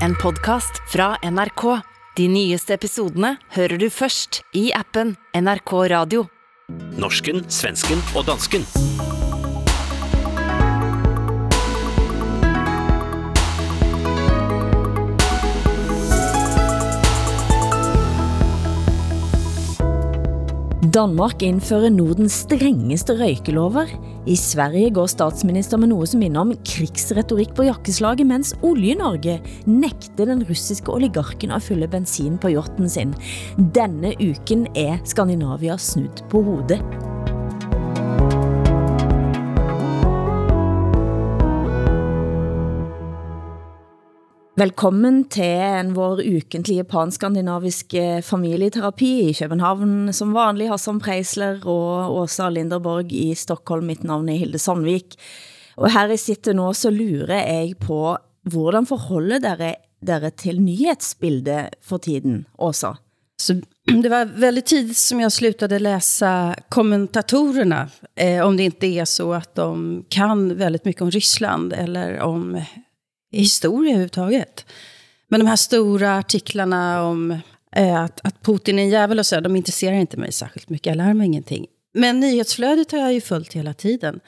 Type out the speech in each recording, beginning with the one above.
en podcast fra NRK. De nyeste episodene hører du først i appen NRK Radio. Norsken, svensken og dansken. Danmark indfører Nordens strengeste røykelover. I Sverige går statsminister med noget som minder om krigsretorik på jakkeslaget, mens Olje-Norge nægter den russiske oligarken at fylde bensin på hjorten sin. Denne uken er Skandinavia snudd på hovedet. Velkommen til en vår ukentlige panskandinaviske familieterapi i København. Som vanlig Hassan Preisler og Åsa Linderborg i Stockholm. Mitt navn er Hilde Sandvik. Og her jeg sitter nu, så lurer jeg på, hvordan forholder dere, dere til nyhetsbildet for tiden, Åsa? Så det var väldigt tidigt som jag slutade läsa kommentatorerna. Eh, om det inte är så att de kan väldigt mycket om Ryssland eller om historia överhuvudtaget. Men de här stora artiklarna om eh, att, att Putin är en jävel och så, de intresserar inte mig särskilt mycket. Jag lär mig ingenting. Men nyhetsflödet har jag ju följt hela tiden.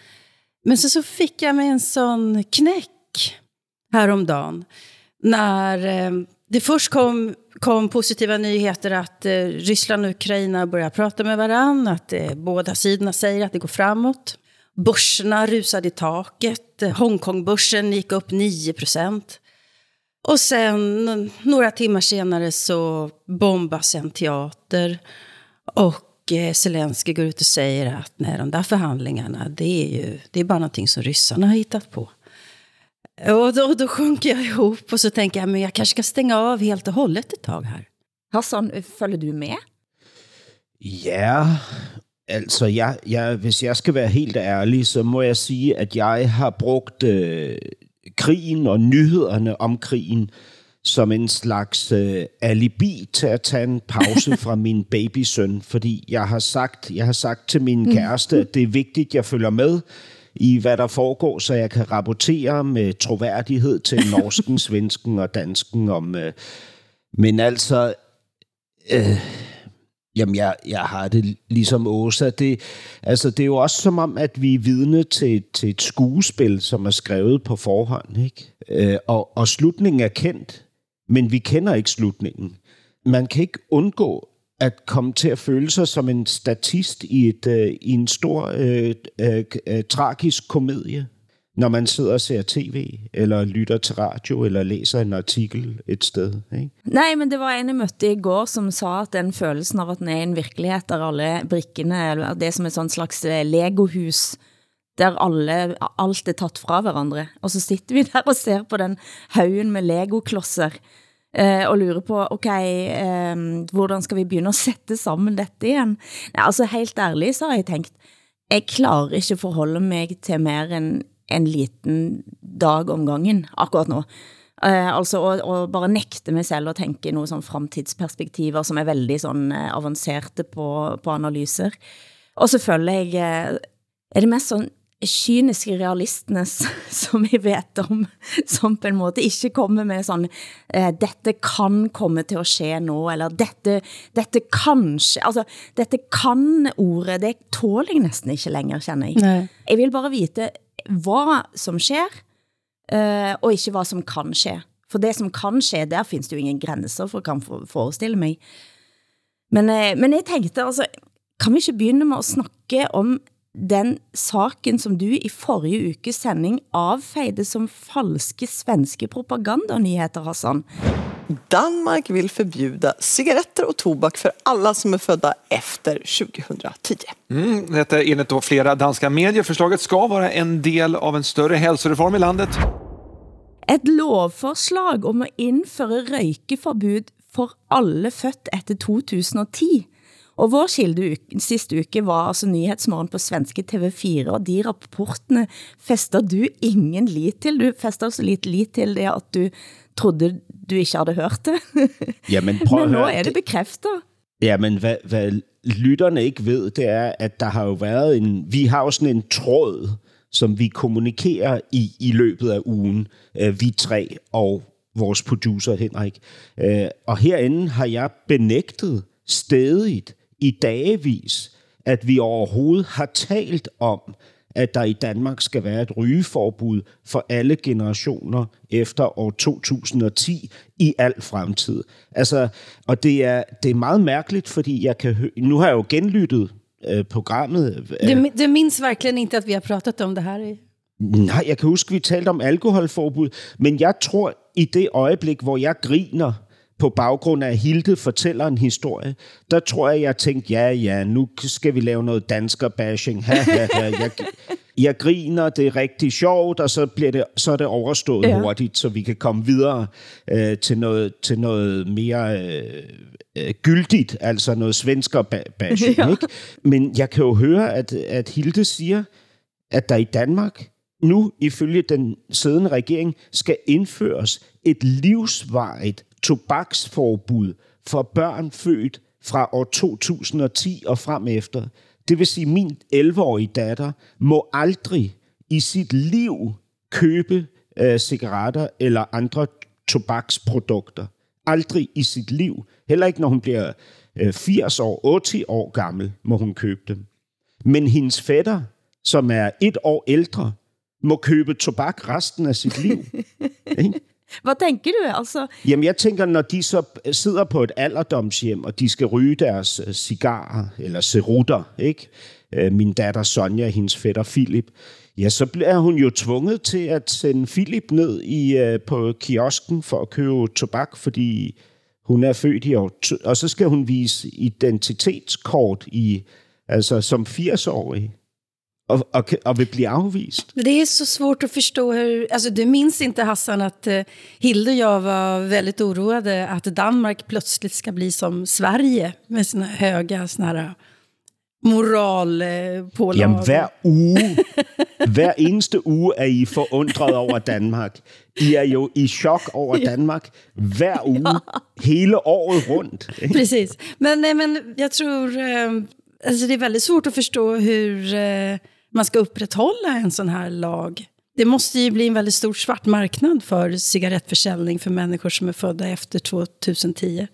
Men sen så fick jag mig en sån knäck häromdagen. När eh, det först kom, kom positiva nyheter att eh, Ryssland och Ukraina börjar prata med varandra. Att eh, båda sidorna säger att det går framåt. Börserna rusade i taket. Hongkongbörsen gick upp 9 procent. Och sen några timmar senare så bombas en teater. Och eh, Zelensky går ut och säger att nej, de där förhandlingarna, det är ju det är bara någonting som ryssarna har hittat på. Och då, då sjunker jag ihop och så tänker jag, men jag kanske ska stänga av helt och hållet ett tag här. Hassan, følger du med? Ja, altså jeg, jeg, hvis jeg skal være helt ærlig, så må jeg sige, at jeg har brugt øh, krigen og nyhederne om krigen som en slags øh, alibi til at tage en pause fra min babysøn, fordi jeg har sagt, jeg har sagt til min kæreste, at det er vigtigt, at jeg følger med i, hvad der foregår, så jeg kan rapportere med troværdighed til norsken, svensken og dansken om... Øh, men altså... Øh, Jamen, jeg, jeg har det ligesom Åsa. Det, altså, det er jo også som om, at vi er vidne til, til et skuespil, som er skrevet på forhånd. Ikke? Øh, og, og slutningen er kendt, men vi kender ikke slutningen. Man kan ikke undgå at komme til at føle sig som en statist i, et, øh, i en stor øh, øh, øh tragisk komedie, når man sidder og ser tv, eller lytter til radio, eller læser en artikel et sted. Ikke? Nej, men det var en, jeg mødte i går, som sa, at den følelsen av at den er en virkelighed, der alle brikkene, eller det er som et sådan slags eh, legohus, der alle, alt er taget fra hverandre. Og så sitter vi der og ser på den haugen med legoklosser, eh, og lurer på, ok, eh, hvordan skal vi begynde at sætte sammen dette igen? Nej, altså helt ærligt, så har jeg tænkt, jeg klarer ikke forholde mig til mere end en liten dag om gangen akkurat nu. Uh, altså å, å bare nekte mig selv at tænke nogle sådan fremtidsperspektiver, som er veldig sådan uh, avancerte på, på analyser. Og selvfølgelig uh, er det mest sådan kyniske realistene som vi vet om, som på en måte ikke kommer med sådan, uh, dette kan komme til at ske nå, eller dette, dette kanskje, altså dette kan ordet, det tåler jeg næsten ikke længere, kender jeg. Nej. Jeg vil bare vite, hvad som sker, uh, eh, og ikke hvad som kan ske. For det som kan ske, der findes det jo ingen grænser for, kan forestille mig. Men, uh, men jeg tænkte, altså, kan vi ikke begynde med at snakke om den saken, som du i forrige ukes sending avfejde som falske svenske propagandanyheter, Hassan? Danmark vill förbjuda cigaretter och tobak för alla som är födda efter 2010. Mm, detta är enligt då flera danska medier. Förslaget ska vara en del av en större hälsoreform i landet. Et lovforslag om at indføre røykeforbud for alle født efter 2010. Og vår kilde sidste uke var altså nyhedsmorgen på svenske TV4, og de rapportene fester du ingen lit til. Du fester så lidt lit til det, at du trodde, du ikke havde hørt det. Jamen, prøv at Men nu er det bekræftet. Jamen, hvad, hvad lytterne ikke ved, det er, at der har jo været en... Vi har jo sådan en tråd, som vi kommunikerer i, i løbet af ugen, øh, vi tre og vores producer Henrik. Øh, og herinde har jeg benægtet stedigt i dagevis, at vi overhovedet har talt om, at der i Danmark skal være et rygeforbud for alle generationer efter år 2010 i al fremtid. Altså, og det er, det er meget mærkeligt, fordi jeg kan nu har jeg jo genlyttet øh, programmet. Øh, Det, det minns verkligen inte att vi har pratat om det här. i- Nej, jeg kan huske, vi talte om alkoholforbud, men jeg tror, i det øjeblik, hvor jeg griner på baggrund af, at Hilde fortæller en historie, der tror jeg, jeg tænkte, ja, ja, nu skal vi lave noget dansker-bashing. Ha, ha, ha. Jeg, jeg griner, det er rigtig sjovt, og så, bliver det, så er det overstået ja. hurtigt, så vi kan komme videre øh, til, noget, til noget mere øh, øh, gyldigt, altså noget svensker-bashing. ja. Ikke? Men jeg kan jo høre, at, at Hilde siger, at der i Danmark nu, ifølge den siddende regering, skal indføres et livsvarigt tobaksforbud for børn født fra år 2010 og frem efter. Det vil sige, at min 11-årige datter må aldrig i sit liv købe øh, cigaretter eller andre tobaksprodukter. Aldrig i sit liv. Heller ikke, når hun bliver øh, 80 år, 80 år gammel, må hun købe dem. Men hendes fætter, som er et år ældre, må købe tobak resten af sit liv. Hvad tænker du? Altså, Jamen, jeg tænker, når de så sidder på et alderdomshjem, og de skal ryge deres øh, cigarer, eller cerutter, ikke? Øh, min datter Sonja, hendes fætter Philip, ja, så bliver hun jo tvunget til at sende Philip ned i, øh, på kiosken for at købe tobak, fordi hun er født i år. Og så skal hun vise identitetskort i, altså som 80-årig, og, og, og vil blive afvist. Det är så svårt att förstå hur... Alltså, du minns inte, Hassan, att eh, Hilde och jag var väldigt oroade att Danmark plötsligt ska bli som Sverige med sina höga såna här moralpålag. Jamen, hver uge, hver eneste uge er I forundret over Danmark. I er jo i chok over Danmark hver uge, hele året rundt. Precis. Men, nej, men jag tror... Eh, alltså det är väldigt svårt att förstå hur eh, man ska upprätthålla en sån här lag. Det måste ju bli en väldigt stor svart marknad för cigarettförsäljning för människor som är födda efter 2010.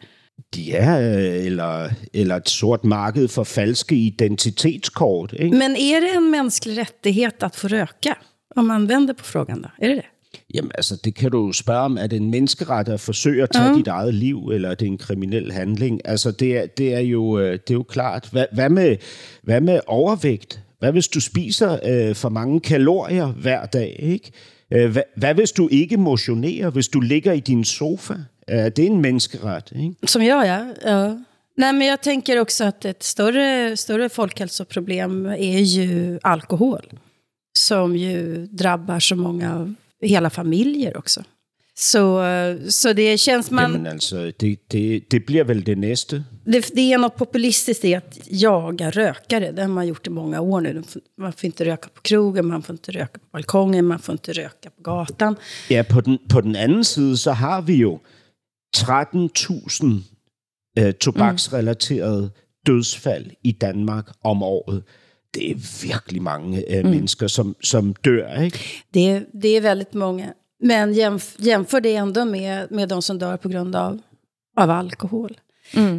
Ja, eller, eller et sort marked for falske identitetskort. Ikke? Men är det en mänsklig rättighet att få röka? Om man vänder på frågan då, är det det? Jamen altså, det kan du spørge om, er det en menneskeret at forsøge at tage ja. dit eget liv, eller er det en kriminel handling? Altså, det er, det er, jo, øh, det er jo klart. Hvad, hvad, med, hvad med overvægt? Hvad hvis du spiser øh, for mange kalorier hver dag? Ikke? Øh, hvad, hvad hvis du ikke motionerer, hvis du ligger i din sofa? Øh, det er en menneskeret, ikke? Som jag, ja. ja. Nej, men jag tänker också att ett större, större folkhälsoproblem är ju alkohol. Som ju drabbar så många, hela familjer också. Så, så det känns man... Jamen altså, det, det, det bliver vel det næste. Det, det är något populistiskt i att jaga rökare. Det har man gjort i många år nu. Man får inte röka på krogen, man får inte röka på balkongen, man får inte röka på gatan. Ja, på den, på den anden side, så har vi jo 13.000 øh, tobaksrelaterede dødsfald i Danmark om året. Det er virkelig mange øh, mm. mennesker, som, som dør, ikke? Det, det är väldigt många. Men jämf, jämför det ändå med, med de som dör på grund av, av alkohol.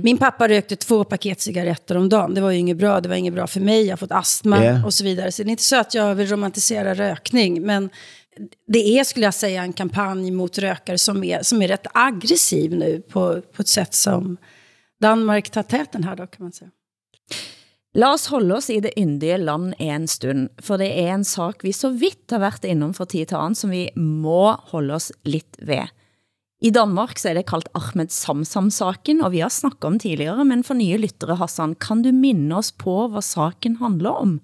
Min pappa rökte två paket cigaretter om dagen. Det var ju inget bra. Det var inget bra för mig. Jag har fått astma Ja. och så vidare. Så det är inte så att jag vill romantisera rökning. Men det är, skulle jag säga, en kampanj mot rökare som är, som är rätt aggressiv nu på, på ett sätt som Danmark tar täten här då, kan man säga. Lad os holde oss i det yndige land en stund, for det er en sak vi så vidt har været innom for tid til som vi må holde oss lidt ved. I Danmark så er det kaldt Ahmed Samsam-saken, og vi har snakket om tidligere, men for nye lyttere, Hassan, kan du minde os på, hvad saken handler om?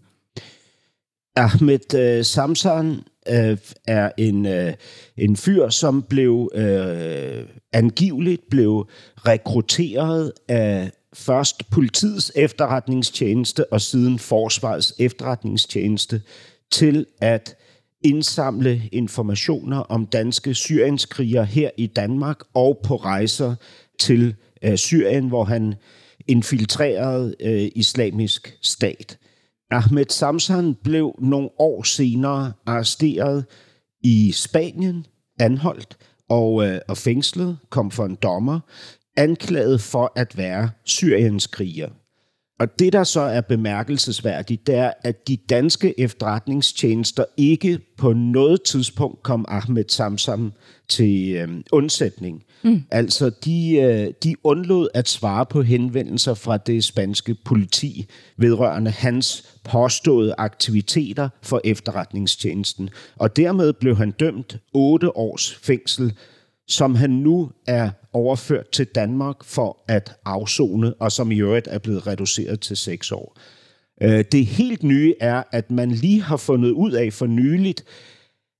Ahmed øh, Samsan øh, er en, øh, en fyr, som blev øh, angiveligt blev rekrutteret af først politiets efterretningstjeneste og siden forsvarets efterretningstjeneste til at indsamle informationer om danske syrienskrigere her i Danmark og på rejser til øh, Syrien, hvor han infiltrerede øh, islamisk stat. Ahmed Samsan blev nogle år senere arresteret i Spanien, anholdt, og, øh, og fængslet, kom for en dommer, anklaget for at være Syriens kriger. Og det, der så er bemærkelsesværdigt, det er, at de danske efterretningstjenester ikke på noget tidspunkt kom Ahmed Samsam til øh, undsætning. Mm. Altså, de, øh, de undlod at svare på henvendelser fra det spanske politi vedrørende hans påståede aktiviteter for efterretningstjenesten. Og dermed blev han dømt otte års fængsel, som han nu er overført til Danmark for at afzone, og som i øvrigt er blevet reduceret til seks år. Øh, det helt nye er, at man lige har fundet ud af for nyligt,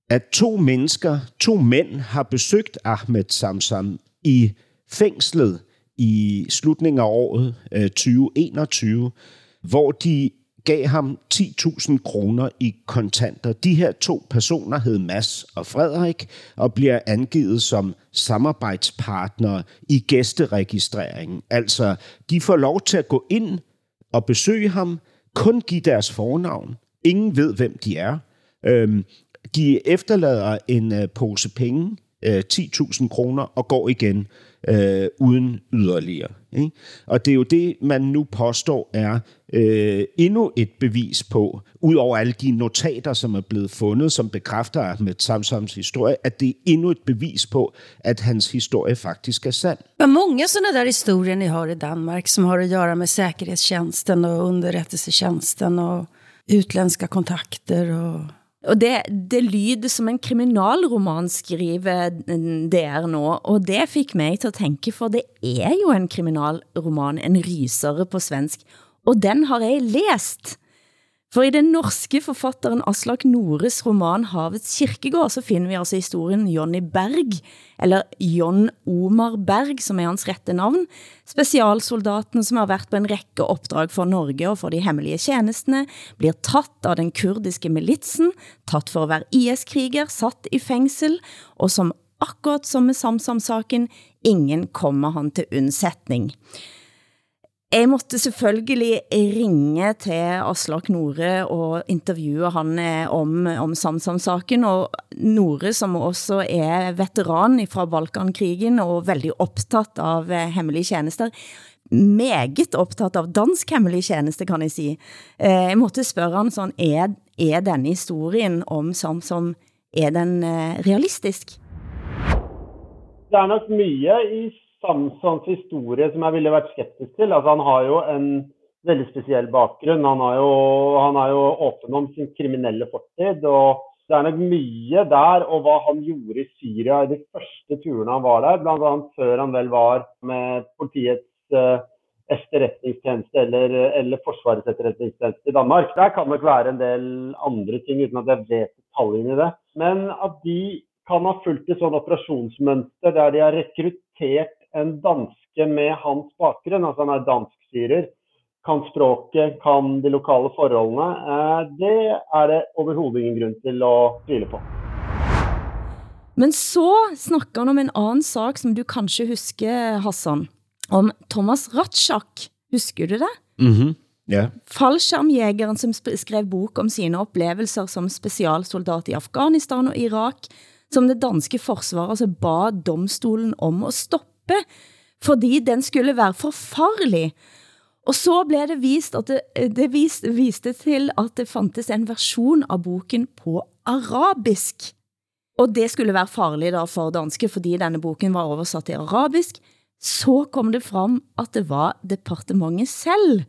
at to mennesker, to mænd, har besøgt Ahmed Samsam i fængslet i slutningen af året øh, 2021, hvor de gav ham 10.000 kroner i kontanter. De her to personer hed Mads og Frederik og bliver angivet som samarbejdspartnere i gæsteregistreringen. Altså, de får lov til at gå ind og besøge ham, kun give deres fornavn. Ingen ved, hvem de er. Øhm, de efterlader en øh, pose penge, øh, 10.000 kroner, og går igen øh, uden yderligere. Ikke? Og det er jo det, man nu påstår er øh, endnu et bevis på, udover alle de notater, som er blevet fundet, som bekræfter med Samsams historie, at det er endnu et bevis på, at hans historie faktisk er sand. Vad många sådana där historier ni har i Danmark som har att göra med säkerhetstjänsten och underrättelsetjänsten och utländska kontakter och og det, det lyder som en kriminalroman, skriver mm, DR nå, og det fik mig til at tænke, for det er jo en kriminalroman, en rysere på svensk, og den har jeg læst. For i den norske forfatteren Aslak Nores roman Havets Kirkegård, så finder vi altså historien Jonny Berg, eller John Omar Berg, som er hans rette navn, specialsoldaten som har været på en række opdrag for Norge og for de hemmelige tjenestene, blir tatt av den kurdiske militsen, tatt for at være IS-kriger, satt i fængsel, og som akkurat som med Samsam-saken, ingen kommer han til undsætning. Jeg måtte selvfølgelig ringe til Aslak Nore og intervjue han eh, om, om Samsam-saken, og Nore, som også er veteran fra Balkankrigen og veldig optaget av eh, hemmelige tjenester, meget optaget av dansk hemmelig tjeneste, kan jeg sige. Eh, jeg måtte spørge han sådan, er, er denne historien om Samsam, er den eh, realistisk? Det er nok mye i Samsons historie som jeg ville vært skeptisk til. Altså, han har jo en veldig spesiell bakgrunn. Han, har jo, han er jo åpen om sin kriminelle fortid. og Det er nok mye der, og hva han gjorde i Syria i de første turene han var der. Bl.a. før han vel var med politiets uh, etterretningstjeneste eller, eller Forsvarets etterretningstjeneste i Danmark. Der kan nok være en del andre ting, uten at jeg vet detaljene i det. Men at de kan ha fulgt et sånn operasjonsmønster der de har rekruttert en danske med hans bakgrunn, altså han er dansksyrer, kan språket, kan de lokale forholdene, eh, det er det overhovedet ingen grund til å tvile på. Men så snakker han om en anden sak, som du kanskje husker, Hassan, om Thomas Ratschak. Husker du det? Mm -hmm. Yeah. Fallskjermjægeren, som skrev bok om sine oplevelser som specialsoldat i Afghanistan og Irak, som det danske forsvaret altså ba domstolen om at stoppe kæmpe, fordi den skulle være forfarlig. Og så blev det vist, at det, eh, det viste, viste til, at det fantes en version av boken på arabisk. Og det skulle være farligt da for danske, fordi denne boken var oversat til arabisk. Så kom det frem, at det var departementet selv,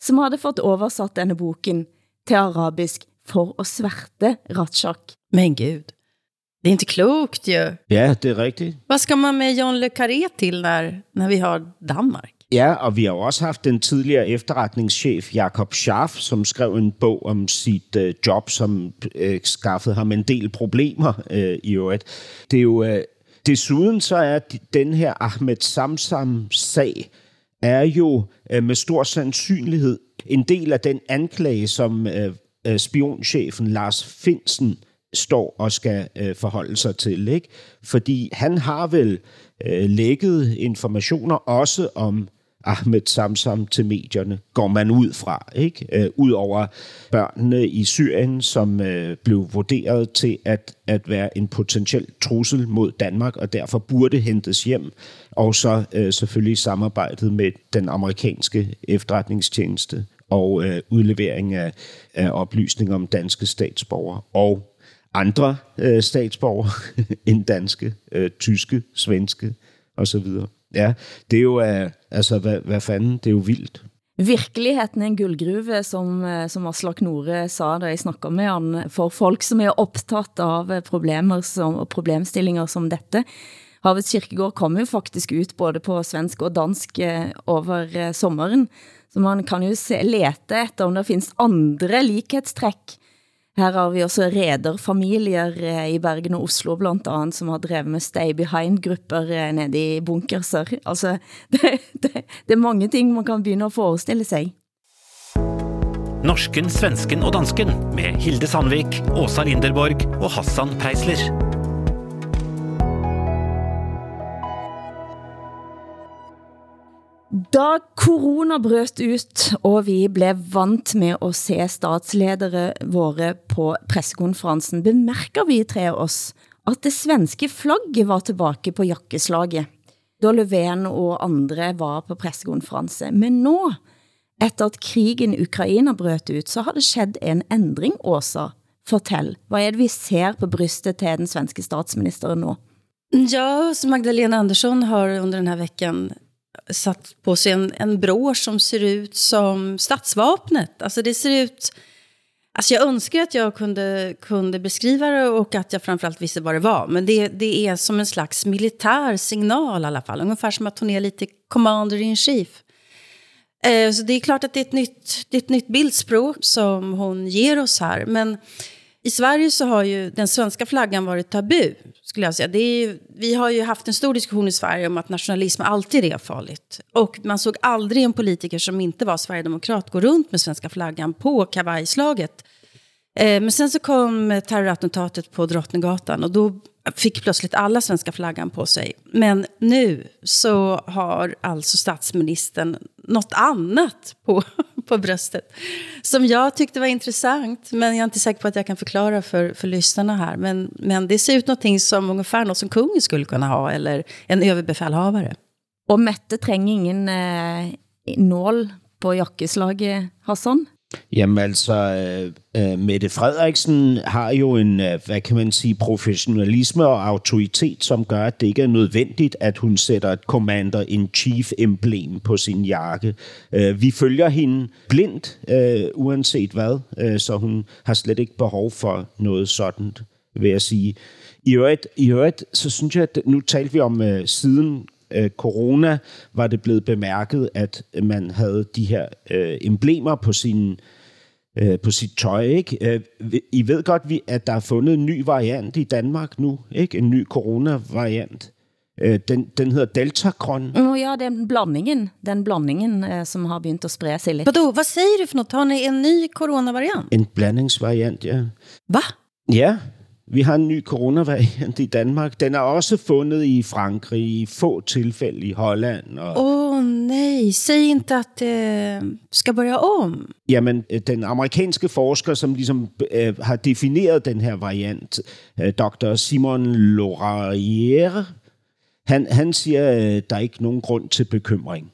som havde fått oversat denne boken til arabisk for at sverte Ratschak. Men gud. Det är inte klokt ju. Ja, det är rigtigt. Vad ska man med John Le Carré till när, när vi har Danmark? Ja, og vi har også haft den tidligere efterretningschef Jakob Scharf, som skrev en bog om sit øh, job, som øh, skaffede ham en del problemer øh, i øvrigt. Det er jo øh, desuden så er den her Ahmed Samsam-sag er jo øh, med stor sandsynlighed en del af den anklage, som øh, øh spionchefen Lars Finsen står og skal øh, forholde sig til. Ikke? Fordi han har vel øh, lægget informationer også om Ahmed Samsam til medierne, går man ud fra. Ikke? Øh, Udover børnene i Syrien, som øh, blev vurderet til at, at være en potentiel trussel mod Danmark, og derfor burde hentes hjem. Og så øh, selvfølgelig samarbejdet med den amerikanske efterretningstjeneste og øh, udlevering af, af oplysninger om danske statsborgere og andre øh, statsborgere end danske, øh, tyske, svenske osv. Ja, det er jo, øh, altså, hvad, hvad fanden, det er jo vildt. Virkeligheden er en guldgruve, som, øh, som Aslak Nore sa, da jeg snakkede med han, for folk som er optaget av øh, problemer som, og problemstillinger som dette. Havets Kirkegård kom jo faktisk ut både på svensk og dansk øh, over sommeren, så man kan jo se, lete efter om der findes andre likhetstræk her har vi også rederfamilier eh, i Bergen og Oslo blandt andet, som har drevet med stay-behind-grupper eh, nede i bunkerser. Altså, det, det, det er mange ting man kan begynde at forestille sig. Norsken, svensken og dansken med Hilde Sandvik, Åsa Linderborg og Hassan Preisler. Da corona brøst ut, og vi blev vant med at se statsledere våre på pressekonferensen, bemærker vi tre oss, at det svenske flagget var tilbage på jakkeslaget, da Löfven og andre var på pressekonference. Men nu, efter at krigen i Ukraina brøt ut, så har det skett en ændring, Åsa. Fortell, hvad er det vi ser på brystet til den svenske statsministeren nu? Ja, så Magdalena Andersson har under den här veckan satt på sig en, en brosch som ser ut som stadsvapnet. Alltså det ser ut... Alltså jag önskar att jag kunde, kunde beskriva det och att jag framförallt visste vad det var. Men det, det är som en slags militär signal i alla fall. Ungefär som att hon är lite commander in chief. Eh, så det är klart att det är, ett nytt, det är ett nytt bildspråk som hon ger oss här. Men i Sverige så har ju den svenska flaggan varit tabu, skulle jag säga. Det är, vi har ju haft en stor diskussion i Sverige om att nationalism alltid är farligt. Och man såg aldrig en politiker som inte var sverigedemokrat gå runt med svenska flaggan på kavajslaget. Eh, men sen så kom terrorattentatet på Drottninggatan och då fick plötsligt alla svenska flaggan på sig. Men nu så har alltså statsministern något annat på, på bröstet. Som jag tyckte var intressant, men jag är inte säker på att jag kan förklara för, för lyssnarna här. Men, men det ser ut någonting som ungefär något som kungen skulle kunna ha, eller en överbefälhavare. Och Mette tränger ingen eh, nål på jakkeslaget, Hassan? Jamen altså, øh, øh, Mette Frederiksen har jo en, øh, hvad kan man sige, professionalisme og autoritet, som gør, at det ikke er nødvendigt, at hun sætter et Commander-in-Chief-emblem på sin jakke. Øh, vi følger hende blindt, øh, uanset hvad, øh, så hun har slet ikke behov for noget sådan, vil jeg sige. I øvrigt, i øvrigt så synes jeg, at nu talte vi om øh, siden øh, corona var det blevet bemærket, at man havde de her øh, emblemer på sin øh, på sit tøj. Ikke? Øh, I ved godt, at der er fundet en ny variant i Danmark nu, ikke? en ny corona-variant. Øh, den, den hedder Delta-grøn. Oh, ja, den blandingen, den blandingen eh, som har begyndt at sprede sig lidt. Vadå, hvad siger du for noget? Har ni en ny coronavariant? En blandingsvariant, ja. Hvad? Ja, vi har en ny coronavariant i Danmark. Den er også fundet i Frankrig, i få tilfælde i Holland. Åh og... oh, nej, säg inte att det skal börja om. Jamen, øh, den amerikanske forsker, som ligesom øh, har defineret den her variant, øh, Dr. Simon Laurier, han, han siger, at øh, der er ikke nogen grund til bekymring.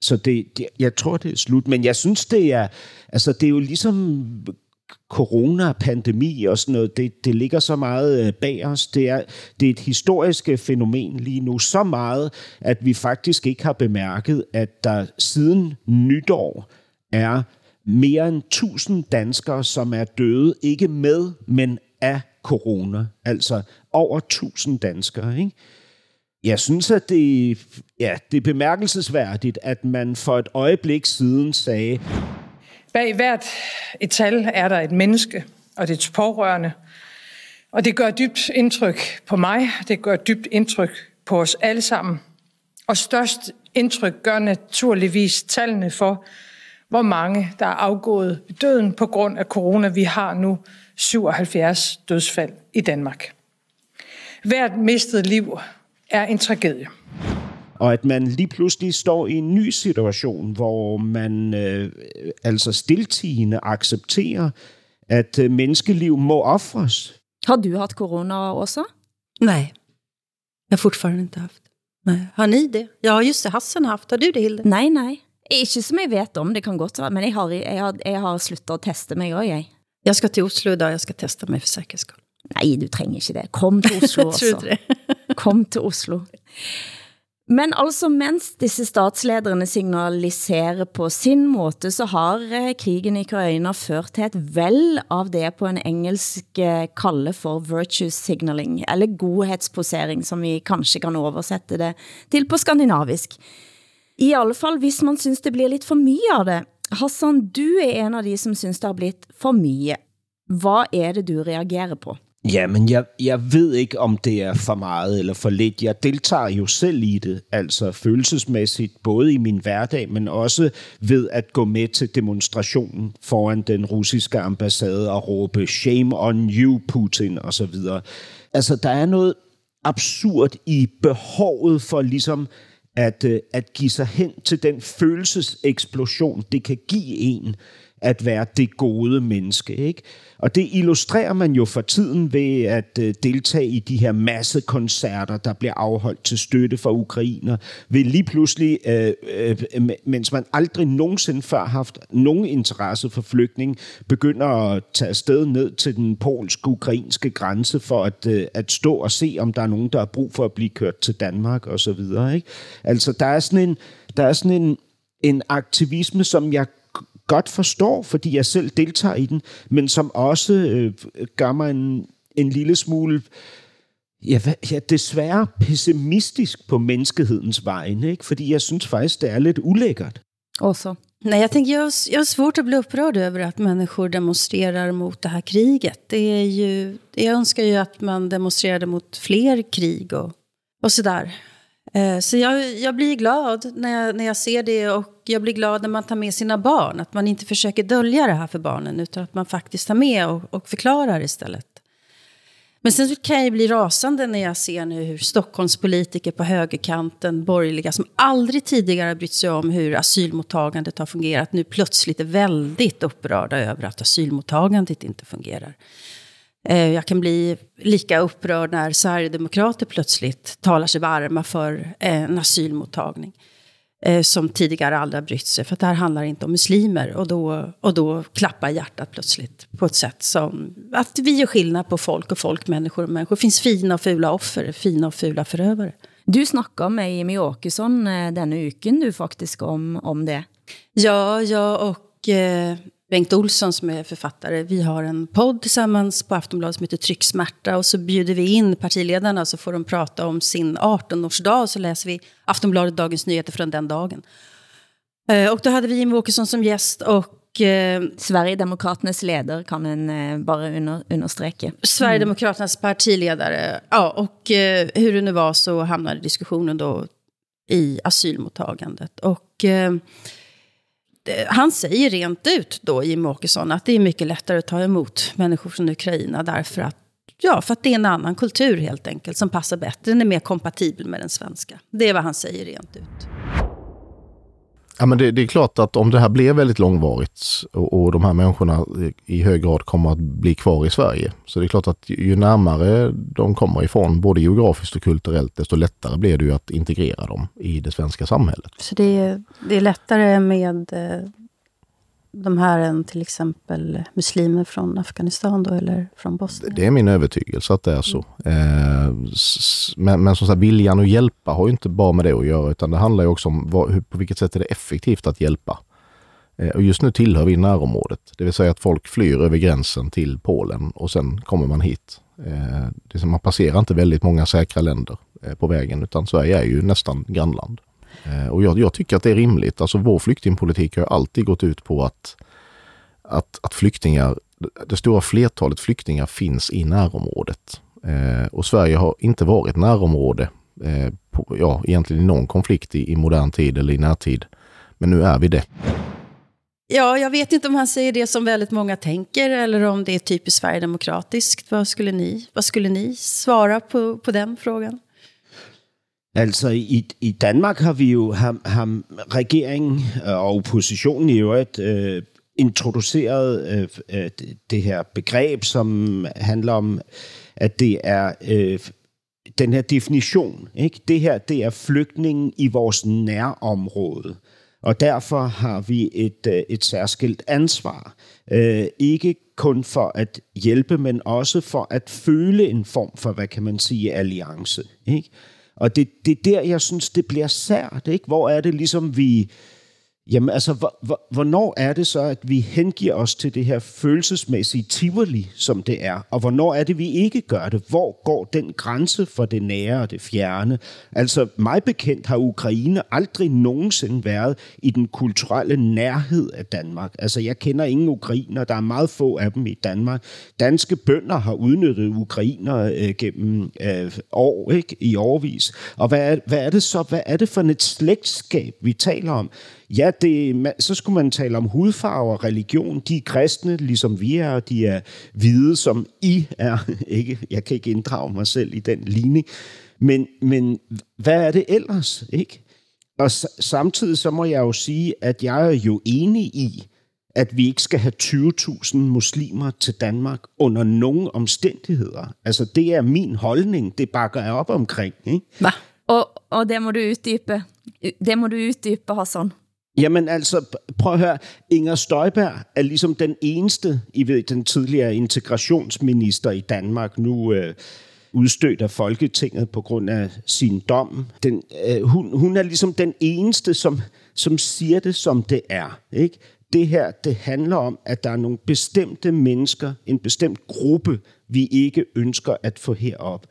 Så det, det, jeg tror, det er slut. Men jeg synes, det er, altså, det er jo ligesom coronapandemi og sådan noget, det, det ligger så meget øh, bag os. Det er, det er et historisk øh, fænomen lige nu, så meget, at vi faktisk ikke har bemærket, at der siden nytår er mere end 1000 danskere, som er døde, ikke med, men af corona. Altså over 1000 danskere, ikke? Jeg synes, at det, ja, det er bemærkelsesværdigt, at man for et øjeblik siden sagde, Bag hvert et tal er der et menneske og det pårørende. Og det gør dybt indtryk på mig. Det gør dybt indtryk på os alle sammen. Og størst indtryk gør naturligvis tallene for, hvor mange der er afgået ved døden på grund af corona. Vi har nu 77 dødsfald i Danmark. Hvert mistet liv er en tragedie. Og at man lige pludselig står i en ny situation, hvor man øh, altså stiltigende accepterer, at øh, menneskeliv må offres. Har du haft corona også? Nej, jag har fortfarande inte haft. Nej. Har ni det? Ja, just det. Hassan har haft. Har du det, Hilde? Nej, nej. Ikke som jeg vet om, det kan godt være, men jeg har, jeg har, jeg har sluttet at teste mig også, jeg. Jag ska till Oslo idag. Jag ska testa mig för säkerhets skull. Nej, du trænger ikke det. Kom til Oslo også. det. Kom til Oslo. Men altså, mens disse statslederne signaliserer på sin måte, så har eh, krigen i Ukraina ført til et vel av det på en engelsk eh, kalde for virtue signaling, eller godhedsposering, som vi kanskje kan oversætte det til på skandinavisk. I alle fall, hvis man synes det bliver lidt for mye av det. Hassan, du er en av de som synes det har blitt for mye. Hvad er det, du reagerer på? Ja, men jeg, jeg ved ikke, om det er for meget eller for lidt. Jeg deltager jo selv i det, altså følelsesmæssigt, både i min hverdag, men også ved at gå med til demonstrationen foran den russiske ambassade og råbe shame on you, Putin, og så videre. Altså, der er noget absurd i behovet for ligesom at, øh, at give sig hen til den følelseseksplosion, det kan give en at være det gode menneske. Ikke? Og det illustrerer man jo for tiden ved at øh, deltage i de her massekoncerter, der bliver afholdt til støtte for ukrainer, ved lige pludselig, øh, øh, mens man aldrig nogensinde før har haft nogen interesse for flygtning, begynder at tage afsted ned til den polsk-ukrainske grænse for at, øh, at stå og se, om der er nogen, der har brug for at blive kørt til Danmark og så videre. Ikke? Altså, der er sådan en, der er sådan en, en aktivisme, som jeg godt forstår, fordi jeg selv deltager i den, men som også øh, gør mig en, en lille smule ja, hvad, ja, desværre pessimistisk på menneskehedens vegne, ikke? fordi jeg synes faktisk, det er lidt ulækkert. Også. Nej, jag, tänker, jag, har, jag har svårt att bli upprörd över att människor demonstrerar mot det här kriget. Det är ju, jag önskar ju att man demonstrerade mot fler krig och, och sådär. Eh, Så jag, jag blir glad när jag, när jag ser det och jag blir glad när man tar med sina barn. Att man inte försöker dölja det här för barnen utan att man faktiskt tar med och, och förklarar istället. Men sen så kan jag bli rasande när jag ser nu hur Stockholmspolitiker på högerkanten, borgerliga, som aldrig tidigare har brytt sig om hur asylmottagandet har fungerat, nu plötsligt är väldigt upprörda över att asylmottagandet inte fungerar. Eh, Jag kan bli lika upprörd när Sverigedemokrater plötsligt talar sig varma för en asylmottagning. eh, Som tidigare aldrig har brytt sig. För att det här handlar inte om muslimer. Och då, och då klappar hjärtat plötsligt på ett sätt som... Att vi gör skillnad på folk och folk, människor och människor. Det finns fina och fula offer, fina och fula förövare. Du snakker med Jimmy Åkesson eh, denne uken, du faktisk, om, om det. Ja, jag och eh, Bengt Olsson som är författare, vi har en podd tillsammans på Aftonbladet som heter Trycksmärta och så bjuder vi in partiledarna så får de prata om sin 18-årsdag och så läser vi Aftonbladet Dagens Nyheter från den dagen. Eh, och då hade vi Jimmie Åkesson som gäst och eh, Sverigedemokraternes leder kan en eh, bare under, understreke. Sverigedemokraternas partiledare. Ja, och hur det nu var så hamnade diskussionen då i asylmottagandet. Och Eh, han säger rent ut då, Jimmie Åkesson, att det är mycket lättare att ta emot människor från Ukraina därför att Ja, för att det är en annan kultur helt enkelt som passar bättre. Den är mer kompatibel med den svenska. Det är vad han säger rent ut. Ja, men det, det är klart att om det här blir väldigt långvarigt och, och de här människorna i hög grad kommer att bli kvar i Sverige. Så det är klart att ju, närmare de kommer ifrån, både geografiskt och kulturellt, desto lättare blir det ju att integrera dem i det svenska samhället. Så det är, det är lättare med eh, de här än till exempel muslimer från Afghanistan då, eller från Bosnien? Det är min övertygelse att det är så. Eh, men, men som sagt, viljan att hjälpa har ju inte bara med det att göra, utan det handlar ju också om vad, hur, på vilket sätt är det effektivt att hjälpa. Eh, och just nu tillhör vi närområdet, det vill säga att folk flyr över gränsen till Polen och sen kommer man hit. Eh, det är som man passerar inte väldigt många säkra länder eh, på vägen, utan Sverige är ju nästan grannland. Eh, och jag, jag tycker att det är rimligt. Alltså vår flyktingpolitik har alltid gått ut på att, att, att flyktingar, det stora flertalet flyktingar finns i närområdet. Eh, och Sverige har inte varit närområde, eh, på, ja, egentligen i någon konflikt i, i modern tid eller i närtid. Men nu är vi det. Ja, jag vet inte om han säger det som väldigt många tänker eller om det är typiskt sverigedemokratiskt. Vad skulle ni, vad skulle ni svara på, på den frågan? Altså, i, i Danmark har vi jo, har, har regeringen øh, og oppositionen i øvrigt øh, introduceret øh, øh, det her begreb, som handler om, at det er øh, den her definition. Ikke? Det her, det er flygtningen i vores nærområde. Og derfor har vi et, øh, et særskilt ansvar. Øh, ikke kun for at hjælpe, men også for at føle en form for, hvad kan man sige, alliance. Ikke? Og det, det er der, jeg synes, det bliver sært. Ikke? Hvor er det ligesom, vi Jamen altså, hvornår er det så, at vi hengiver os til det her følelsesmæssige tivoli, som det er? Og hvornår er det, vi ikke gør det? Hvor går den grænse for det nære og det fjerne? Altså, mig bekendt har Ukraine aldrig nogensinde været i den kulturelle nærhed af Danmark. Altså, jeg kender ingen ukrainer, der er meget få af dem i Danmark. Danske bønder har udnyttet ukrainer øh, gennem øh, år, ikke? I årvis. Og hvad er, hvad er det så? Hvad er det for et slægtskab, vi taler om? Ja, det, så skulle man tale om hudfarve og religion. De er kristne, ligesom vi er, og de er hvide, som I er. Ikke? Jeg kan ikke inddrage mig selv i den ligning. Men, men hvad er det ellers? Ikke? Og samtidig så må jeg jo sige, at jeg er jo enig i, at vi ikke skal have 20.000 muslimer til Danmark under nogen omstændigheder. Altså, det er min holdning. Det bakker jeg op omkring. Ikke? Hva? Og, og det må du uddybe. Det må du uddybe, Hassan. Jamen altså, prøv at høre. Inger Støjberg er ligesom den eneste, I ved, den tidligere integrationsminister i Danmark, nu øh, udstødt af Folketinget på grund af sin dom. Den, øh, hun, hun er ligesom den eneste, som, som siger det, som det er. Ikke? Det her, det handler om, at der er nogle bestemte mennesker, en bestemt gruppe, vi ikke ønsker at få herop.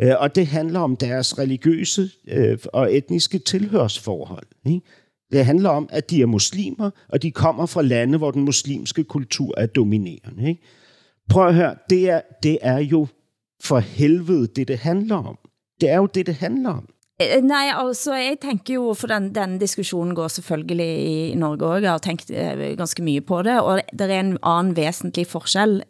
Øh, og det handler om deres religiøse øh, og etniske tilhørsforhold. Ikke? Det handler om, at de er muslimer, og de kommer fra lande, hvor den muslimske kultur er dominerende. Ikke? Prøv at høre, det er, det er jo for helvede det, det handler om. Det er jo det, det handler om. Eh, nej, altså jeg tænker jo, for den, den diskussionen går selvfølgelig i Norge også, jeg har tænkt eh, ganske mye på det, og det er en anden væsentlig forskel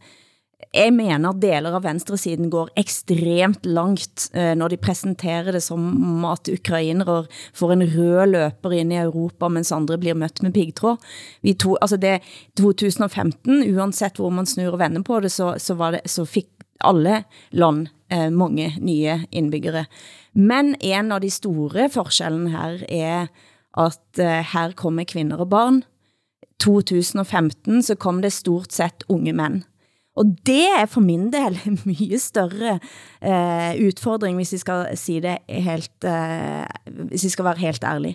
jeg mener deler av venstresiden går ekstremt langt eh, når de presenterer det som at ukrainere får en rød løper ind i Europa, mens andre blir mødt med pigtråd. Vi to, altså det 2015, uanset hvor man snur og vender på det, så, så, var det, så fik alle land eh, mange nye indbyggere. Men en av de store forskellen her er at eh, her kommer kvinder og barn. 2015 så kom det stort sett unge mænd. Og det er for min del en mye større eh, utfordring, hvis vi skal si det helt, eh, hvis vi skal være helt ærlig.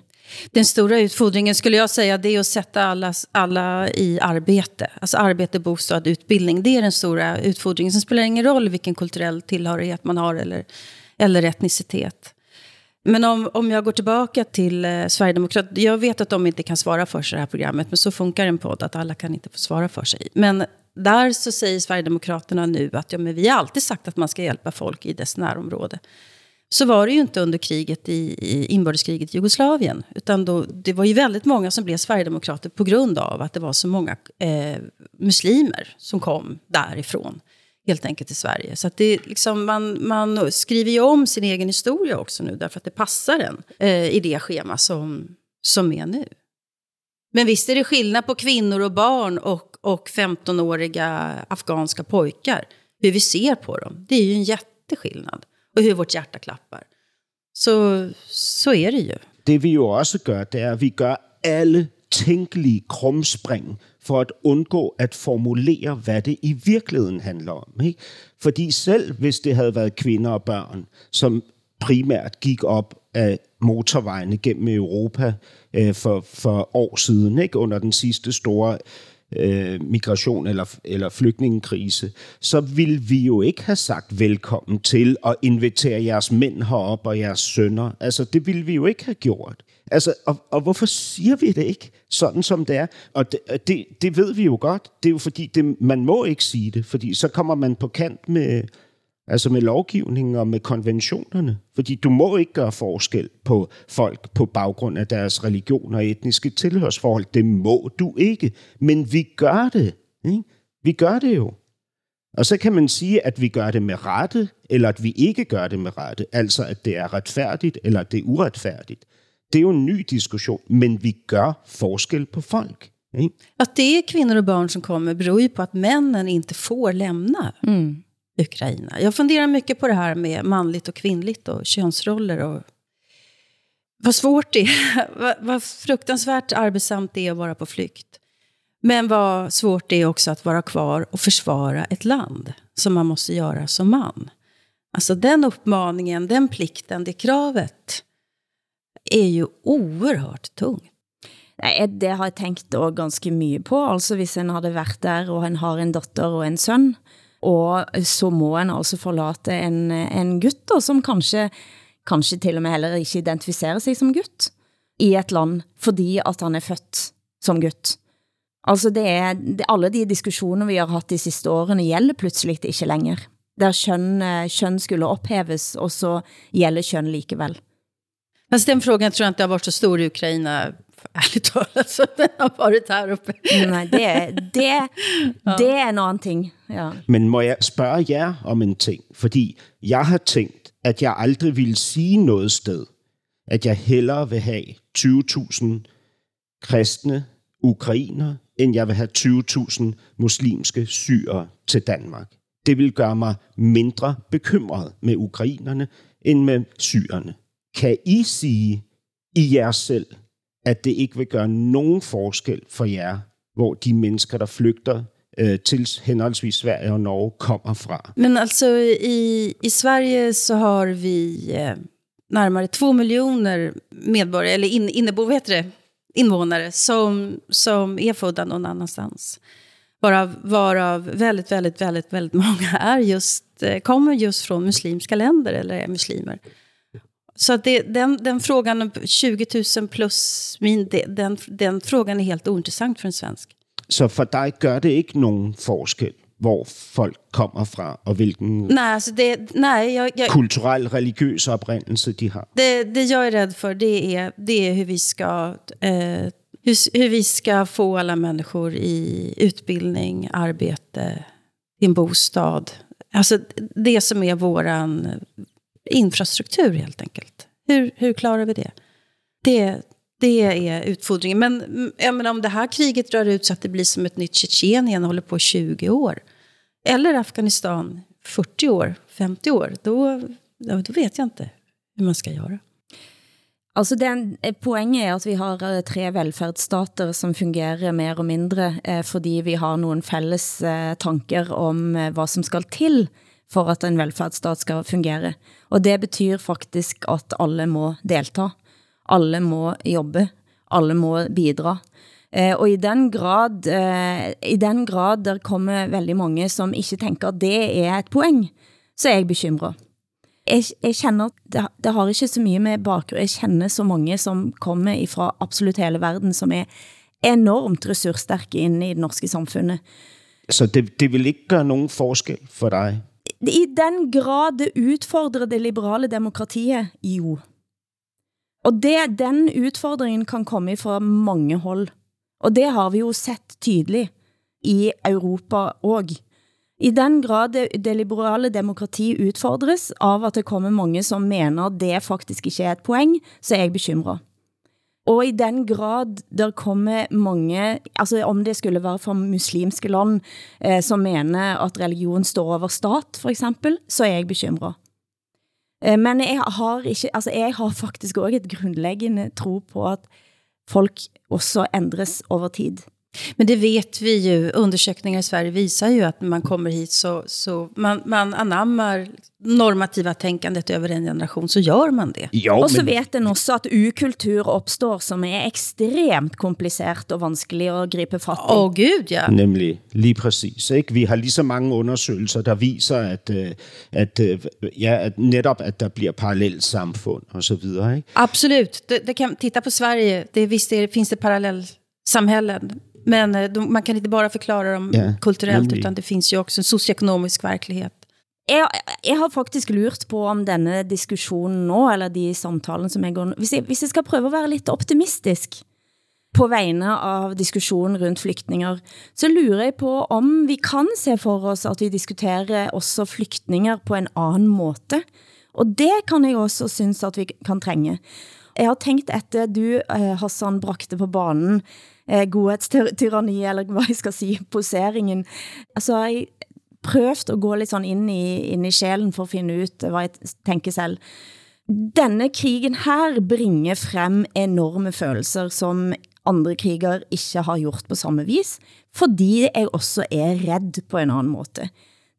Den stora utfordringen skulle jag säga det är att sätta alla, alla i arbete. Alltså arbete, bostad, utbildning. Det är den stora utfordringen. Sen spelar det ingen roll vilken kulturell tillhörighet man har eller, eller etnicitet. Men om, om jag går tillbaka till eh, Sverigedemokraterna, jag vet att de inte kan svara för sig det här programmet, men så funkar en podd, att alla kan inte få svara för sig. Men där så säger Sverigedemokraterna nu att ja, men vi har alltid sagt att man ska hjälpa folk i dess närområde. Så var det ju inte under kriget i, i inbördeskriget i Jugoslavien. Utan då, det var ju väldigt många som blev Sverigedemokrater på grund av att det var så många eh, muslimer som kom därifrån. Helt enkelt till Sverige. Så att det, liksom, man, man skriver ju om sin egen historia också nu. Därför att det passar en eh, i det schema som, som är nu. Men visst är det skillnad på kvinnor och barn och, och 15-åriga afghanska pojkar. Hur vi ser på dem. Det är ju en jätteskillnad. Och hur vårt hjärta klappar. Så, så är det ju. Det vi ju också gör, det är att vi gör alla tænkelige krumspring for at undgå at formulere, hvad det i virkeligheden handler om. Ikke? Fordi selv hvis det havde været kvinder og børn, som primært gik op af motorvejene gennem Europa øh, for, for år siden, ikke under den sidste store øh, migration eller, eller flygtningekrise, så ville vi jo ikke have sagt velkommen til at invitere jeres mænd herop og jeres sønner. Altså, det ville vi jo ikke have gjort. Altså, og, og hvorfor siger vi det ikke sådan, som det er? Og det, det, det ved vi jo godt. Det er jo fordi, det, man må ikke sige det, fordi så kommer man på kant med, Altså med lovgivningen og med konventionerne. Fordi du må ikke gøre forskel på folk på baggrund af deres religion og etniske tilhørsforhold. Det må du ikke. Men vi gør det. Ikke? Vi gør det jo. Og så kan man sige, at vi gør det med rette, eller at vi ikke gør det med rette. Altså, at det er retfærdigt, eller at det er uretfærdigt. Det er jo en ny diskussion, men vi gør forskel på folk. Ikke? Att det är kvinnor och barn som kommer beror ju på att männen inte får lämna Ukraina. Jag funderar mycket på det här med manligt och kvinnligt och könsroller och vad svårt det är. vad, vad fruktansvärt arbetsamt det är att vara på flykt. Men vad svårt det är också att vara kvar och försvara ett land som man måste göra som man. Alltså den uppmaningen, den plikten, det kravet är ju oerhört tungt. Nej, det har jeg tänkt også ganske mye på. Altså hvis en hade været der, og en har en dotter og en søn, og så må en altså forlate en, en gutt, da, som kanskje, kanskje til og med heller ikke identificerer sig som gutt, i et land, fordi at han er født som gutt. Altså det er, det, alle de diskussioner vi har haft de sidste årene gælder pludselig ikke længere. Der kjønn, eh, kjønn skulle ophæves, og så gælder kjønn likevel. Men den frågan tror jag inte har varit så stor i Ukraina, ärligt talat, så den har varit här uppe. Nej, det, det, det er en anden ting. Ja. Men må jeg spørge jer om en ting? Fordi jeg har tænkt, at jeg aldrig ville sige noget sted, at jeg hellere vil have 20.000 kristne ukrainer, end jeg vil have 20.000 muslimske syre til Danmark. Det vil gøre mig mindre bekymret med ukrainerne end med syrerne. Kan I sige i jer selv, at det ikke vil gøre nogen forskel for jer, hvor de mennesker, der flygter øh, til henholdsvis Sverige og Norge, kommer fra? Men alltså i, i Sverige så har vi eh, närmare två miljoner medborgare, eller in, innebo, vad heter det? invånare som, som är födda någon annanstans. Varav, varav väldigt, väldigt, väldigt, väldigt många är just, eh, kommer just från muslimska länder eller är muslimer. Så det, den, den frågan om 20 000 plus min, det, den, den frågan är helt ointressant för en svensk. Så for dig gør det ikke nogen forskel, hvor folk kommer fra, og hvilken Nej, alltså det, nej jag, jag, kulturel, religiøs oprindelse de har? det, det jag är rädd för det är, det är hur, vi ska, eh, hur, hur vi ska få alla människor i utbildning, arbete, i en bostad. Alltså det som är våran infrastruktur helt enkelt. Hur, hur klarar vi det? Det, det är utfordringen. Men jag menar, om det här kriget drar ut så att det blir som ett nytt Tjetjenien håller på 20 år. Eller Afghanistan 40 år, 50 år. Då, då vet jag inte hur man ska göra. Altså den, eh, poenget er at vi har eh, tre velfærdsstater som fungerer mer og mindre, eh, fordi vi har nogle fælles eh, tanker om eh, hvad som skal til for at en velfærdsstat skal fungere. Og det betyder faktisk at alle må delta. Alle må jobbe. Alle må bidra. Eh, og i den grad, eh, i den grad der kommer veldig mange som ikke tænker at det er et poeng, så er jeg bekymret. Jeg, jeg kender, det, det har ikke så mye med bakgrund, jeg kender så mange som kommer fra absolut hele verden, som er enormt ressourcestærke inde i det norske samfundet. Så det, det vil ikke gøre nogen forskel for dig? I den grad det udfordrer det liberale demokratiet, jo. Og det, den udfordringen kan komme fra mange hold. Og det har vi jo sett tydeligt i Europa også. I den grad det, det liberale demokrati udfordres av at det kommer mange som mener det faktisk ikke er et poeng, så er jeg bekymret. Og i den grad der kommer mange, altså om det skulle være fra muslimske land, eh, som mener at religion står over stat, for eksempel, så er jeg bekymret. Eh, men jeg har, ikke, altså jeg har faktisk også et grundlæggende tro på at folk også ændres over tid. Men det vet vi ju, undersökningar i Sverige visar ju att när man kommer hit så, så man, man anammar normativa tänkandet över en generation, så gör man det. Jo, Og så men, vet en også at ukultur opstår, som er ekstremt kompliceret og vanskelig at gribe fat i. Åh oh, gud, ja. nemlig lige præcis. Ikke? Vi har lige så mange undersøgelser, der viser, at, øh, at, øh, ja, at netop at der bliver parallelt samfund og så videre. Ikke? Absolut. Det, det kan, titta på Sverige, det, visst det, finns det parallellsamhällen. Men eh, de, man kan inte bara förklara dem Ja, kulturellt, utan det finns ju också en socioekonomisk verklighet. Jeg, jeg har faktisk lurt på om denne diskussionen nå, eller de samtalen som jeg går... Hvis jeg, hvis jeg skal prøve at være lidt optimistisk, på vegne av diskussionen rundt flygtninger, så lurer jeg på om vi kan se for oss at vi diskuterer også flygtninger på en anden måte. Og det kan jeg også synes at vi kan trænge. Jeg har tænkt etter du, eh, Hassan, brakte på banen eh, godhetstyranni, eller hvad jeg skal sige, poseringen. Altså, jeg prøvede at gå lidt sådan ind i, ind i sjælen for at finde ut, hvad jeg tænker selv. Denne krigen her bringer frem enorme følelser, som andre kriger ikke har gjort på samme vis, fordi jeg også er redd på en anden måde.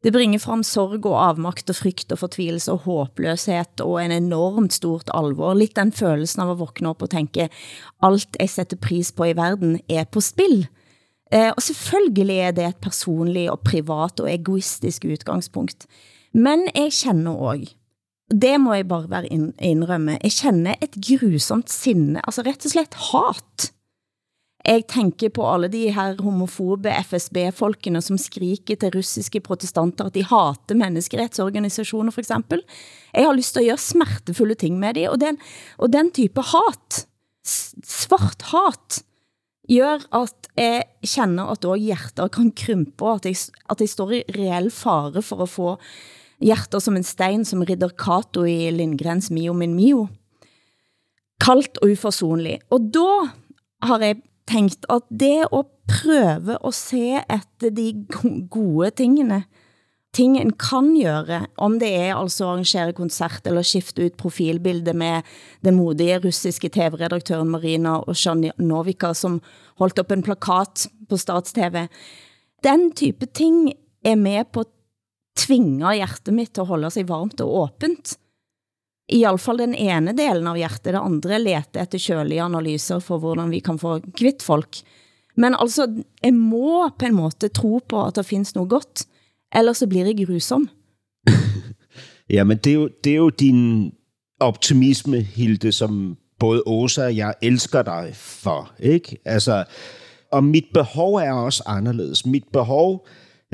Det bringer frem sorg og avmakt og frygt og fortvilelse og håbløshed og en enormt stort alvor. Lidt den følelsen av at våkne op og tænke, alt jeg sætter pris på i verden er på spil. Eh, og selvfølgelig er det et personligt og privat og egoistisk udgangspunkt. Men jeg kender også, det må jeg bare være indrømme, jeg kender et grusomt sinne, altså rett og slett hat jeg tænker på alle de her homofobe FSB-folkene, som skriker til russiske protestanter, at de hater menneskeretsorganisationer for eksempel. Jeg har lyst til at gøre smertefulde ting med dem, og den, og den type hat, svart hat, gør at jeg kender at også hjerter kan krympe, og at jeg, at jeg står i reell fare for at få hjerter som en stein, som ridder Kato i Lindgrens Mio min Mio. Kalt og uforsonlig. Og da har jeg tænkt at det at prøve at se efter de gode tingene, ting en kan gøre, om det er altså arrangere koncert eller skifte ut profilbilde med den modige russiske tv-redaktøren Marina Novika, som holdt op en plakat på Stats-TV. Den type ting er med på at tvinge hjertet mitt til at holde sig varmt og åbent i alle fall den ene delen av hjertet, det andre lete efter kjølige analyser for hvordan vi kan få kvitt folk. Men altså, jeg må på en måte tro på, at der findes noget godt, eller så blir jeg grusom. ja, men det er, jo, det er jo din optimisme, Hilde, som både Åsa og jeg elsker dig for, ikke? Altså, og mit behov er også anderledes. Mit behov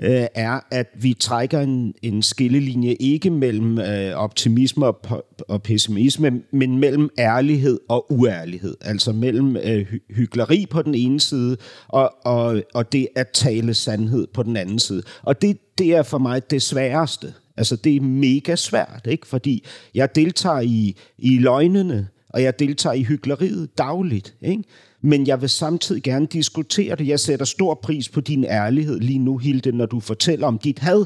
øh, er, at vi trækker en, en skillelinje ikke mellem øh, optimisme og, og pessimisme, men mellem ærlighed og uærlighed. Altså mellem øh, hy hyggeleri på den ene side, og, og, og det at tale sandhed på den anden side. Og det, det er for mig det sværeste. Altså det er mega svært, ikke? fordi jeg deltager i, i løgnene, og jeg deltager i hyggeleriet dagligt. Ikke? Men jeg vil samtidig gerne diskutere det. Jeg sætter stor pris på din ærlighed lige nu, Hilde, når du fortæller om dit had,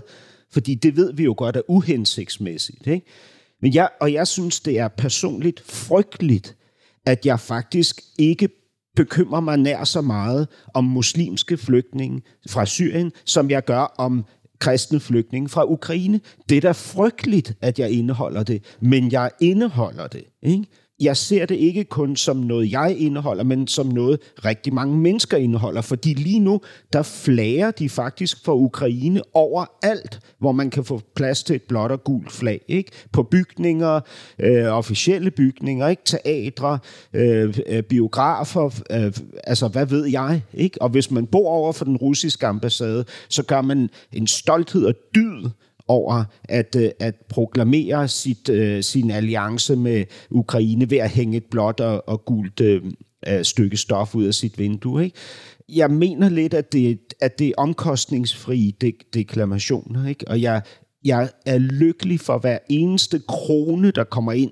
fordi det ved vi jo godt er uhensigtsmæssigt. Ikke? Men jeg, og jeg synes, det er personligt frygteligt, at jeg faktisk ikke bekymrer mig nær så meget om muslimske flygtninge fra Syrien, som jeg gør om kristne flygtninge fra Ukraine. Det er da frygteligt, at jeg indeholder det, men jeg indeholder det. Ikke? Jeg ser det ikke kun som noget, jeg indeholder, men som noget, rigtig mange mennesker indeholder. Fordi lige nu, der flager de faktisk for Ukraine overalt, hvor man kan få plads til et blåt og gult flag. Ikke? På bygninger, øh, officielle bygninger, ikke? teatre, øh, øh, biografer, øh, altså hvad ved jeg. Ikke? Og hvis man bor over for den russiske ambassade, så gør man en stolthed og dyd over at, øh, at proklamere sit, øh, sin alliance med Ukraine ved at hænge et blåt og, og gult øh, stykke stof ud af sit vindue. Ikke? Jeg mener lidt, at det, at det er omkostningsfri dek- deklamationer, ikke? og jeg, jeg er lykkelig for hver eneste krone, der kommer ind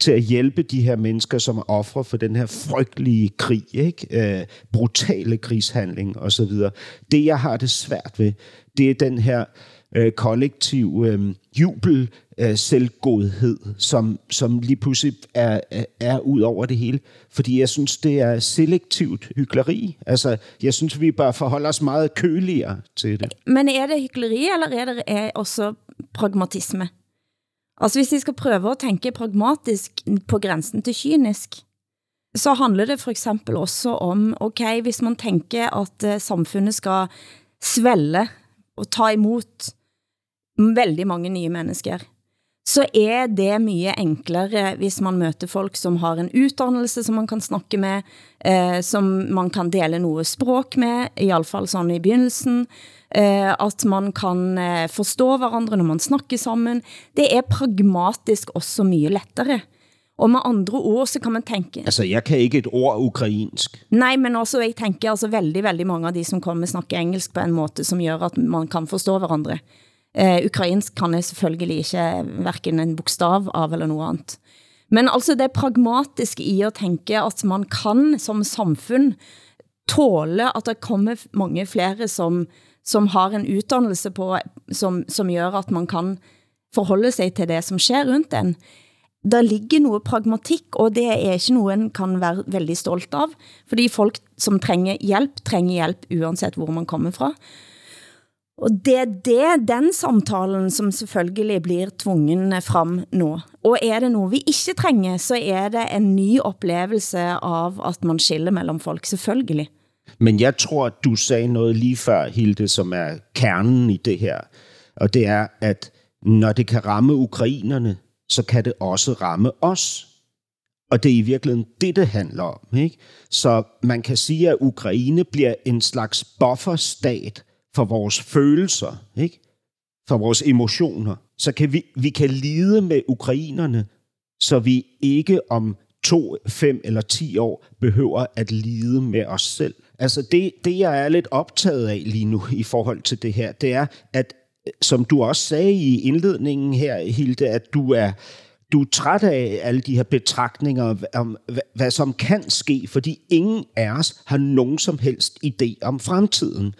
til at hjælpe de her mennesker, som er ofre for den her frygtelige krig, ikke? Øh, brutale krigshandling osv. Det, jeg har det svært ved, det er den her øh, Øh, kollektiv øh, jubel, øh, selvgodhed, som, som lige pludselig er, er, er ud over det hele. Fordi jeg synes, det er selektivt hyggeleri. Altså, jeg synes, vi bør forholde os meget køligere til det. Men er det hyggeleri, eller er det er også pragmatisme? Altså, hvis vi skal prøve at tænke pragmatisk på grænsen til kynisk, så handler det for eksempel også om, okay, hvis man tænker at øh, samfundet skal svelle og ta imot veldig mange nye mennesker, så er det mye enklere, hvis man møter folk, som har en uddannelse, som man kan snakke med, eh, som man kan dele noget språk med, i alle fall sådan i begynnelsen, eh, at man kan eh, forstå hverandre, når man snakker sammen. Det er pragmatisk også mye lettere. Og med andre ord, så kan man tænke... Altså, jeg kan ikke et ord ukrainsk. Nej, men også, jeg tænker altså veldig, veldig mange av de som kommer snakker engelsk på en måte, som gør at man kan forstå hverandre. Eh, ukrainsk kan jeg selvfølgelig ikke hverken en bokstav av eller noget andet. Men altså det pragmatiske i at tænke at man kan som samfund tåle at der kommer mange flere som, som har en uddannelse på, som, som gør at man kan forholde sig til det som sker rundt den. Der ligger noget pragmatik, og det er ikke noget, en kan være veldig stolt av, fordi folk som trænger hjælp, trænger hjælp uanset hvor man kommer fra. Og det er det, den samtalen, som selvfølgelig blir tvungen frem nu. Og er det noget, vi ikke trænger, så er det en ny oplevelse av at man skiller mellem folk, selvfølgelig. Men jeg tror, at du sagde noget lige før, Hilde, som er kernen i det her. Og det er, at når det kan ramme ukrainerne, så kan det også ramme os. Og det er i virkeligheden det, det handler om. Ikke? Så man kan sige, at Ukraine bliver en slags bufferstat for vores følelser, ikke? for vores emotioner. Så kan vi, vi kan lide med ukrainerne, så vi ikke om to, fem eller ti år behøver at lide med os selv. Altså det, det, jeg er lidt optaget af lige nu i forhold til det her, det er, at som du også sagde i indledningen her, Hilde, at du er, du er træt af alle de her betragtninger om, hvad som kan ske, fordi ingen af os har nogen som helst idé om fremtiden.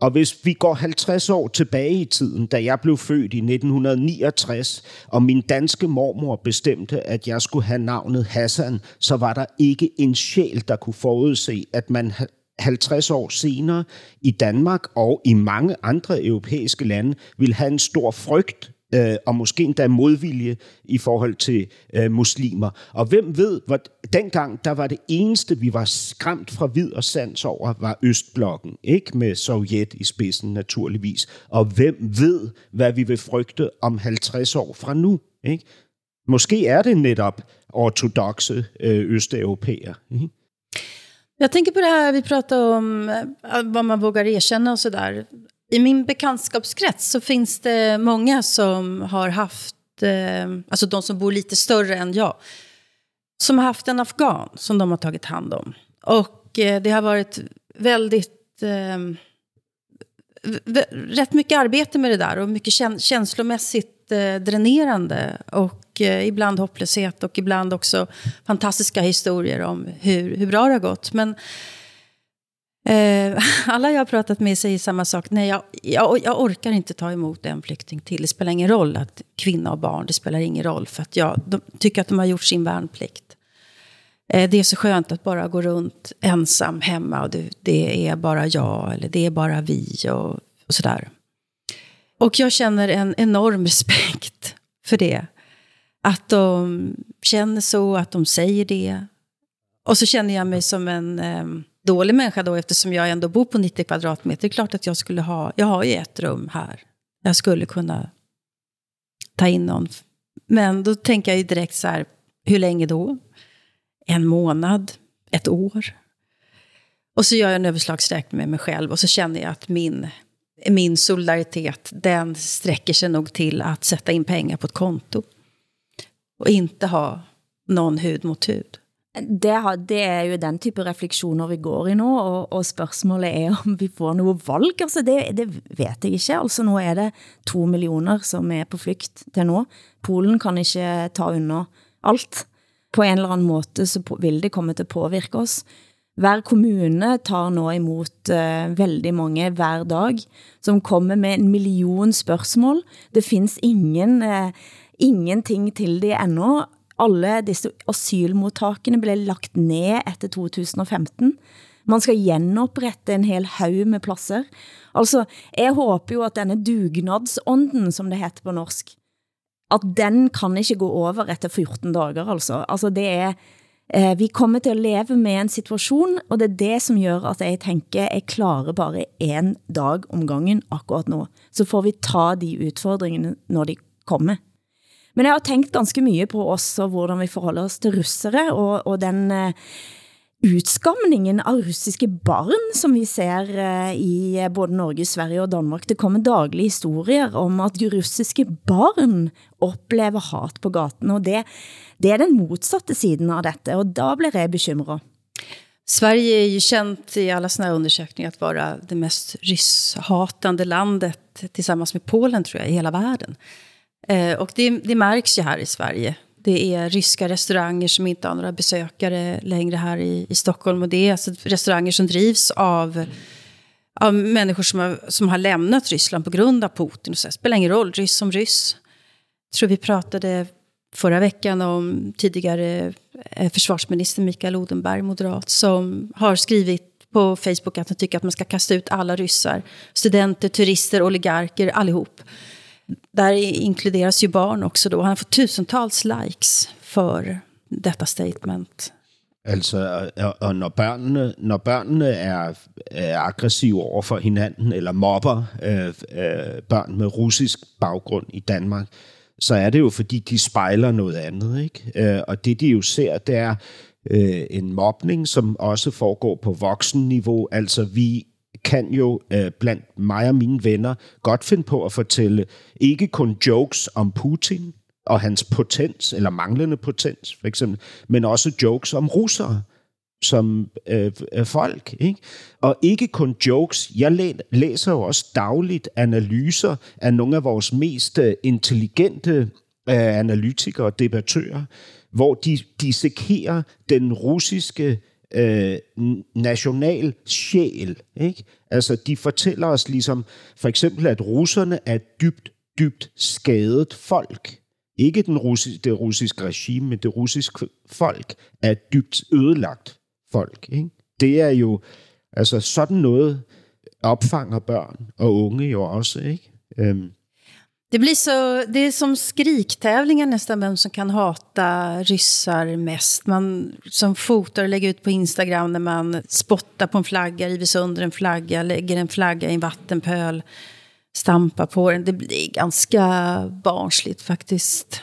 Og hvis vi går 50 år tilbage i tiden, da jeg blev født i 1969, og min danske mormor bestemte, at jeg skulle have navnet Hassan, så var der ikke en sjæl, der kunne forudse, at man 50 år senere i Danmark og i mange andre europæiske lande vil have en stor frygt øh, og måske endda modvilje i forhold til øh, muslimer. Og hvem ved, hvor dengang der var det eneste, vi var skræmt fra vid og sans over, var Østblokken. Ikke med Sovjet i spidsen naturligvis. Og hvem ved, hvad vi vil frygte om 50 år fra nu. Ikke? Måske er det netop ortodoxe øh, østeuropæer. Ikke? Jag tänker på det här vi pratar øh, om, hvad vad man vågar erkänna och sådär. I min bekantskapskrets så finns det många som har haft, eh, alltså de som bor lite större än jag, som har haft en afghan som de har tagit hand om. Och eh, det har varit väldigt, eh, rätt mycket arbete med det där och mycket käns känslomässigt eh, dränerande. Och eh, ibland hopplöshet och ibland också fantastiska historier om hur, hur bra det har gått. Men Eh, alla jag har pratat med säger samma sak. Nej, jag, jag, jag, orkar inte ta emot en flykting till. Det spelar ingen roll att kvinna och barn, det spelar ingen roll. För att jag de tycker att de har gjort sin värnplikt. Eh, det är så skönt att bara gå runt ensam hemma och det, det är bara jag eller det är bara vi och, och sådär. Och jag känner en enorm respekt för det. Att de känner så, att de säger det. Och så känner jag mig som en... Eh, dålig människa då eftersom jag ändå bor på 90 kvadratmeter. Det är klart att jag skulle ha, jag har ju ett rum här. Jag skulle kunna ta in någon. Men då tänker jag ju direkt så här, hur länge då? En månad? Ett år? Och så gör jag en överslagsräkning med mig själv och så känner jag att min, min solidaritet, den sträcker sig nog till att sätta in pengar på ett konto. Och inte ha någon hud mot hud. Det, har, det er jo den type refleksioner vi går i nu, og, og spørgsmålet er om vi får noget valg. Altså det, det vet jeg ikke. Altså nu er det to millioner som er på flygt til nu. Polen kan ikke ta under alt. På en eller anden måde så vil det komme til at påvirke oss. Hver kommune tar nå imot uh, veldig mange hver dag, som kommer med en million spørgsmål. Det finns ingen, eh, uh, ingenting til det endnu, alle disse asylmottakene blev lagt ned efter 2015. Man skal genoprette en hel haug med pladser. Altså, jeg håber jo at denne dugnadsånden, som det heter på norsk, at den kan ikke gå over efter 14 dager, altså. Altså, det er, eh, vi kommer til at leve med en situation, og det er det som gør, at jeg tænker, jeg klarer bare en dag om gangen akkurat nu. Så får vi ta de udfordringene, når de kommer. Men jeg har tænkt ganske mye på oss og hvordan vi forholder oss til russere og, og den, eh, utskamningen av russiske barn, som vi ser eh, i eh, både Norge, Sverige og Danmark. Det kommer daglige historier om at russiske barn oplever hat på gaten, og det, det er den modsatte siden av dette, og da blir jeg bekymret. Sverige är ju känt i alla såna här undersökningar att vara det mest rysshatande landet tillsammans med Polen tror jag i hela världen. Eh, och det, det märks ju här i Sverige. Det är ryska restauranger som inte har några besökare längre här i, i Stockholm. Och det är alltså restauranger som drivs av, av människor som har, som har lämnat Ryssland på grund av Putin. Och så. Det spelar ingen roll, ryss som ryss. Jag tror vi pratade förra veckan om tidigare eh, försvarsminister Mikael Odenberg, moderat, som har skrivit på Facebook att han tycker att man ska kasta ut alla ryssar. Studenter, turister, oligarker, allihop. Där inkluderas ju barn också då. Han har fått tusentals likes för detta statement. Altså, og når børnene, når børnene er, er aggressive over for hinanden, eller mobber øh, øh, børn med russisk baggrund i Danmark, så er det jo, fordi de spejler noget andet. Ikke? Øh, og det, de jo ser, det er øh, en mobning, som også foregår på voksenniveau. Altså, vi kan jo øh, blandt mig og mine venner godt finde på at fortælle ikke kun jokes om Putin og hans potens, eller manglende potens for eksempel, men også jokes om russere som øh, øh folk. Ikke? Og ikke kun jokes. Jeg læser jo også dagligt analyser af nogle af vores mest øh, intelligente øh, analytikere og debattører, hvor de dissekerer den russiske øh, national sjæl. Ikke? Altså, de fortæller os ligesom, for eksempel, at russerne er dybt, dybt skadet folk. Ikke den russi- det russiske regime, men det russiske folk er dybt ødelagt folk. Ikke? Det er jo, altså sådan noget opfanger børn og unge jo også. Ikke? Øhm, det blir så, det är som skriktävlingar nästan, vem som kan hata ryssar mest. Man som fotar och lägger ut på Instagram när man spottar på en flagga, river sönder en flagga, lägger en flagga i en vattenpöl, stampar på den. Det blir ganska barnsligt faktiskt.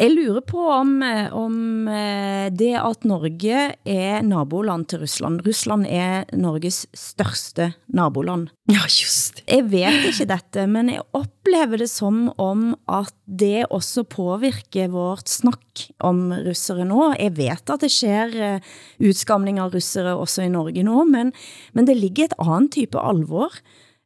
Jeg lurer på om, eh, om eh, det at Norge er naboland til Rusland. Rusland er Norges største naboland. Ja, just Jeg vet ikke dette, men jeg opplever det som om at det også påvirker vårt snakk om russere nå. Jeg vet at det sker eh, utskamning av russere også i Norge nå, men, men det ligger et annet type alvor.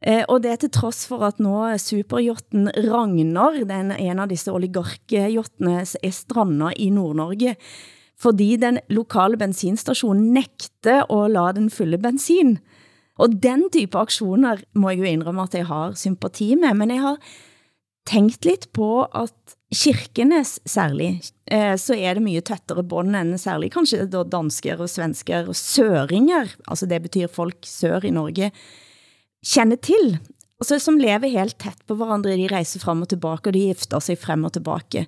Eh, og det til trods for at nå superjotten Ragnar, den en av disse oligarkjottene, er strandet i Nord-Norge, fordi den lokale bensinstationen nægte at lade den fylle bensin. Og den type aktioner må jeg jo indrømme at jeg har sympati med, men jeg har tænkt lidt på at Kirkenes særlig, eh, så er det mye tættere bånd end særlig kanskje da dansker og svensker og søringer, altså det betyder folk sør i Norge, kender til, altså som lever helt tæt på hverandre, de rejser frem og tilbage, og de gifter sig frem og tilbage.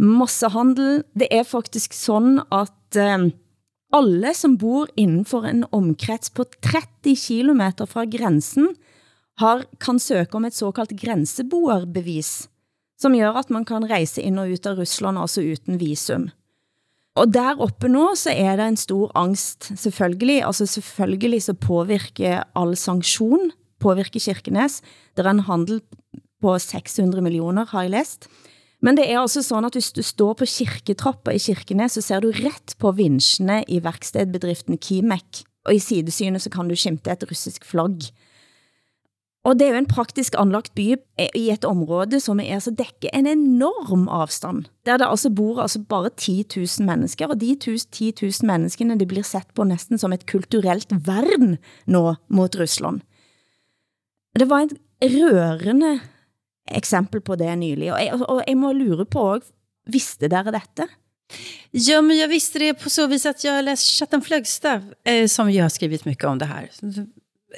Massehandel, det er faktisk sådan, at eh, alle som bor inden for en omkrets på 30 kilometer fra grænsen, har, kan søge om et såkaldt grænseboerbevis, som gør, at man kan rejse ind og ut av Rusland, altså uden visum. Og der oppe nå, så er det en stor angst, selvfølgelig. Altså selvfølgelig så påvirker all sanktion, påvirke Kirkenes. Der er en handel på 600 millioner, har jeg læst. Men det er også sådan, at hvis du står på kirketrapper i Kirkenes, så ser du ret på vinsjene i værkstedbedriften Kimek. Og i sidesynet så kan du skimte et russisk flagg. Og det er jo en praktisk anlagt by i et område, som er så dækker en enorm afstand. Der det altså bor altså bare 10.000 mennesker, og de 10.000 menneskene de blir sett på næsten som et kulturelt værn nå mot Rusland. Det var et rørende eksempel på det nylig, og jeg, og jeg må lure på, visste dere dette? Ja, men jag visste det på så vis att jag har läst Chatten Flögsta, eh, som ju har skrivit mycket om det här.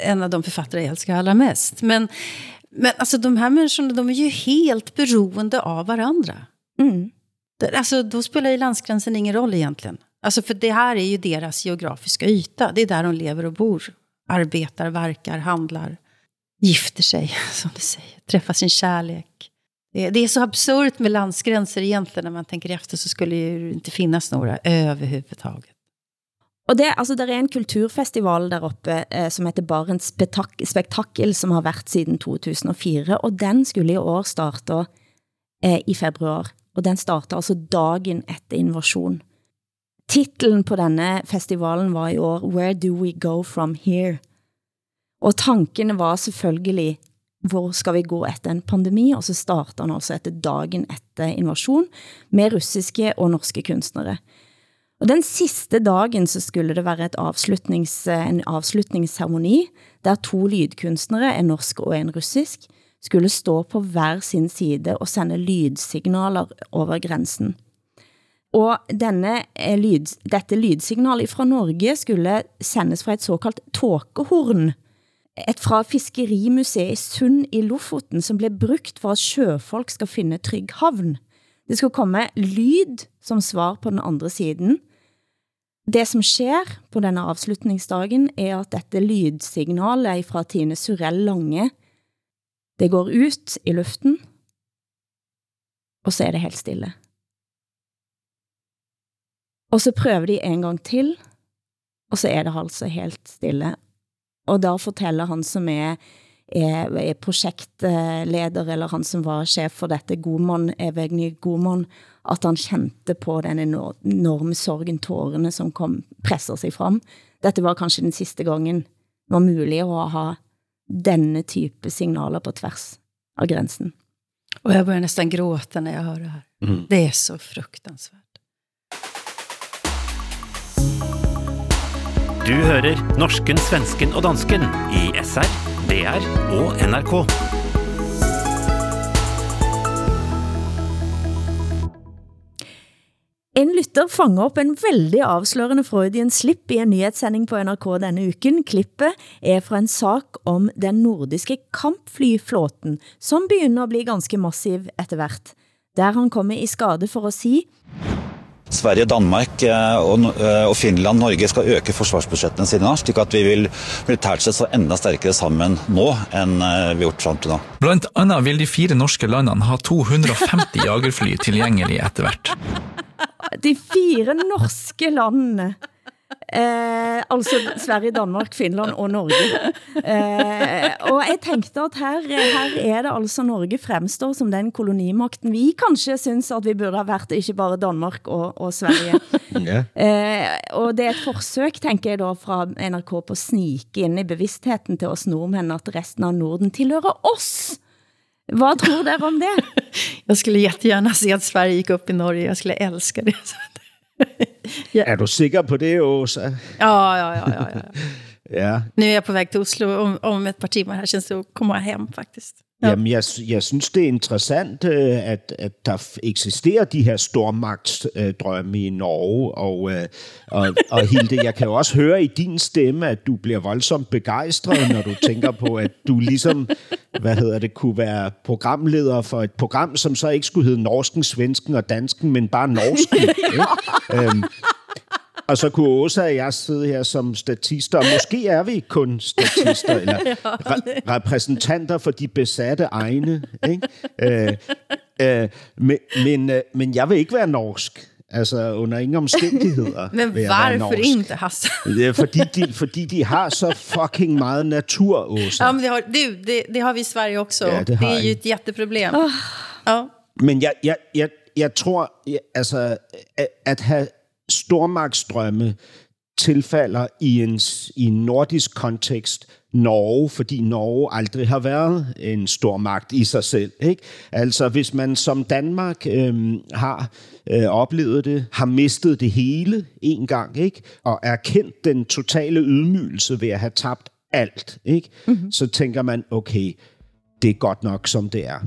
En av de författare jag älskar allra mest. Men, men alltså, de här människorna, de är ju helt beroende av varandra. Mm. Alltså, då spelar ju landsgränsen ingen roll egentligen. Alltså, för det här är ju deras geografiska yta. Det är där de lever och bor. Arbetar, verkar, handlar, gifter sig, som du säger. Träffar sin kärlek. Det, är så absurt med landsgränser egentligen. När man tänker efter så skulle det ju inte finnas några överhuvudtaget. Og det, altså, der er en kulturfestival der oppe, eh, som heter Barents Spetak Spektakel, som har været siden 2004, og den skulle i år starte eh, i februar. Og den starter altså dagen efter invasion. Titlen på denne festivalen var i år Where do we go from here? Og tanken var selvfølgelig hvor skal vi gå efter en pandemi, og så starter han også altså efter dagen efter invasion med russiske og norske kunstnere. Og den sidste dagen så skulle det være et avslutnings, en avslutningsceremoni, der to lydkunstnere, en norsk og en russisk, skulle stå på hver sin side og sende lydsignaler over grænsen. Og denne eh, lyd, dette lydsignal fra Norge skulle sendes fra et såkaldt tåkehorn, et fra Fiskerimuseet i Sund i Lofoten, som blev brugt for at sjøfolk skal finde trygg havn. Det skulle komme lyd som svar på den andre siden. Det som sker på denne avslutningsdagen er at dette lydsignalet fra Tine Surell Lange, det går ut i luften, og så er det helt stille. Og så prøver de en gang til, og så er det altså helt stille. Og da fortæller han som er, er, er projektleder, eller han som var chef for dette, Godmon, Evegny Godmon, at han kendte på den enorme sorgen, tårerne som kom, presser sig frem. Dette var kanskje den sidste gangen var muligt at ha denne type signaler på tværs av grænsen. Och jag börjar nästan gråta när jag hör det här. Mm. Det är så fruktansvärt. Du hører norsken, svensken og dansken i SR, DR og NRK. En lytter fanger op en veldig avslørende Freudian slip i en nyhetssending på NRK denne uken. Klippet er fra en sak om den nordiske kampflyflåten, som begynder at bli ganske massiv etter hvert. Der han kommer i skade for at si Sverige, Danmark eh, og, eh, og Finland, Norge skal øke forsvarsbudsjettene sine, slik at vi vil militært sett så enda sterkere sammen nå enn eh, vi har gjort frem til nå. Blant annet vil de fire norske landene ha 250 jagerfly tilgjengelig etter hvert. De fire norske landene Eh, altså Sverige, Danmark, Finland og Norge. Eh, og jeg tænkte at her, her er det altså Norge fremstår som den kolonimakten vi kanskje synes at vi burde have været, ikke bare Danmark og, og Sverige. Ja. Eh, og det er et forsøg, tænker jeg da, fra NRK på at snike ind i bevidstheten til os nordmænd, at resten av Norden tilhører oss. Vad tror du om det? Jag skulle jättegärna se att Sverige gick upp i Norge. Jag skulle älska det. Ja. Er du sikker på det, Åsa? Ja, ja, ja. ja, ja. ja. Nu er jeg på vej til Oslo om, om et par timer. Her känns det at komme hjem, faktisk. Ja. Jamen, jeg, jeg synes, det er interessant, øh, at, at der eksisterer de her stormagtsdrømme i Norge, og, øh, og, og Hilde, jeg kan jo også høre i din stemme, at du bliver voldsomt begejstret, når du tænker på, at du ligesom, hvad hedder det, kunne være programleder for et program, som så ikke skulle hedde norsken, svensken og dansken, men bare norsken. Ikke? Øhm, og så kunne Åsa og jeg sidde her som statister, og måske er vi kun statister, eller re- repræsentanter for de besatte egne. Ikke? Øh, øh, men, men, øh, men jeg vil ikke være norsk. Altså under ingen omstændigheder. Men varför inte, Hasse? Det er fordi de, fordi de har så fucking meget natur, Åsa. Ja, men det har, du, det, det har vi i Sverige også. Ja, det, det er jo et jätteproblem. Oh. Ja. Men jeg, jeg, jeg, jeg tror, jeg, altså, at, at have stormagtsdrømme tilfalder i en, i en nordisk kontekst Norge, fordi Norge aldrig har været en stormagt i sig selv. Ikke? Altså hvis man som Danmark øh, har øh, oplevet det, har mistet det hele en gang, ikke? og erkendt den totale ydmygelse ved at have tabt alt, ikke? Mm-hmm. så tænker man, okay, det er godt nok som det er.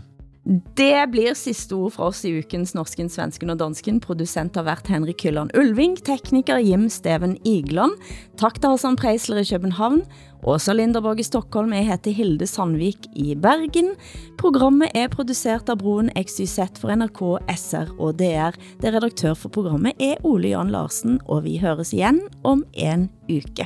Det blir sidste ord fra oss i ukens Norsken, Svensken og Dansken. Producent har været Henrik Hylland Ulving, tekniker Jim Steven Igland. Tak til Hassan Preisler i København. Åsa Linderborg i Stockholm. Jeg heter Hilde Sandvik i Bergen. Programmet er produceret av Broen XYZ for NRK, SR og DR. Det redaktør for programmet er Ole Jan Larsen, og vi høres igen om en uke.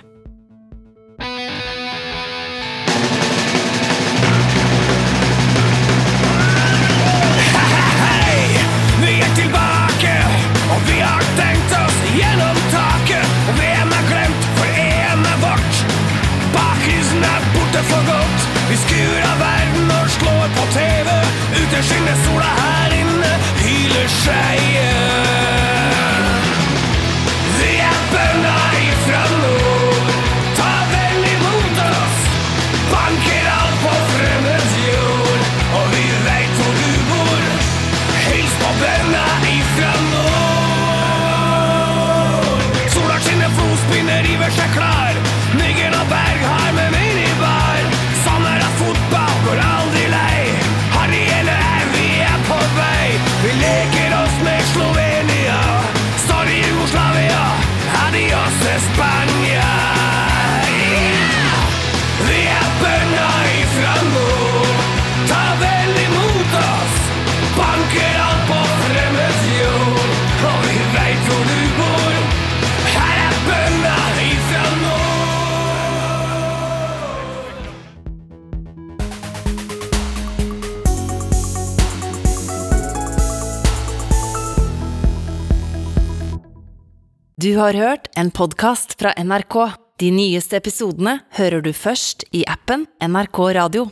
har hørt en podcast fra NRK. De nyeste episodene hører du først i appen NRK Radio.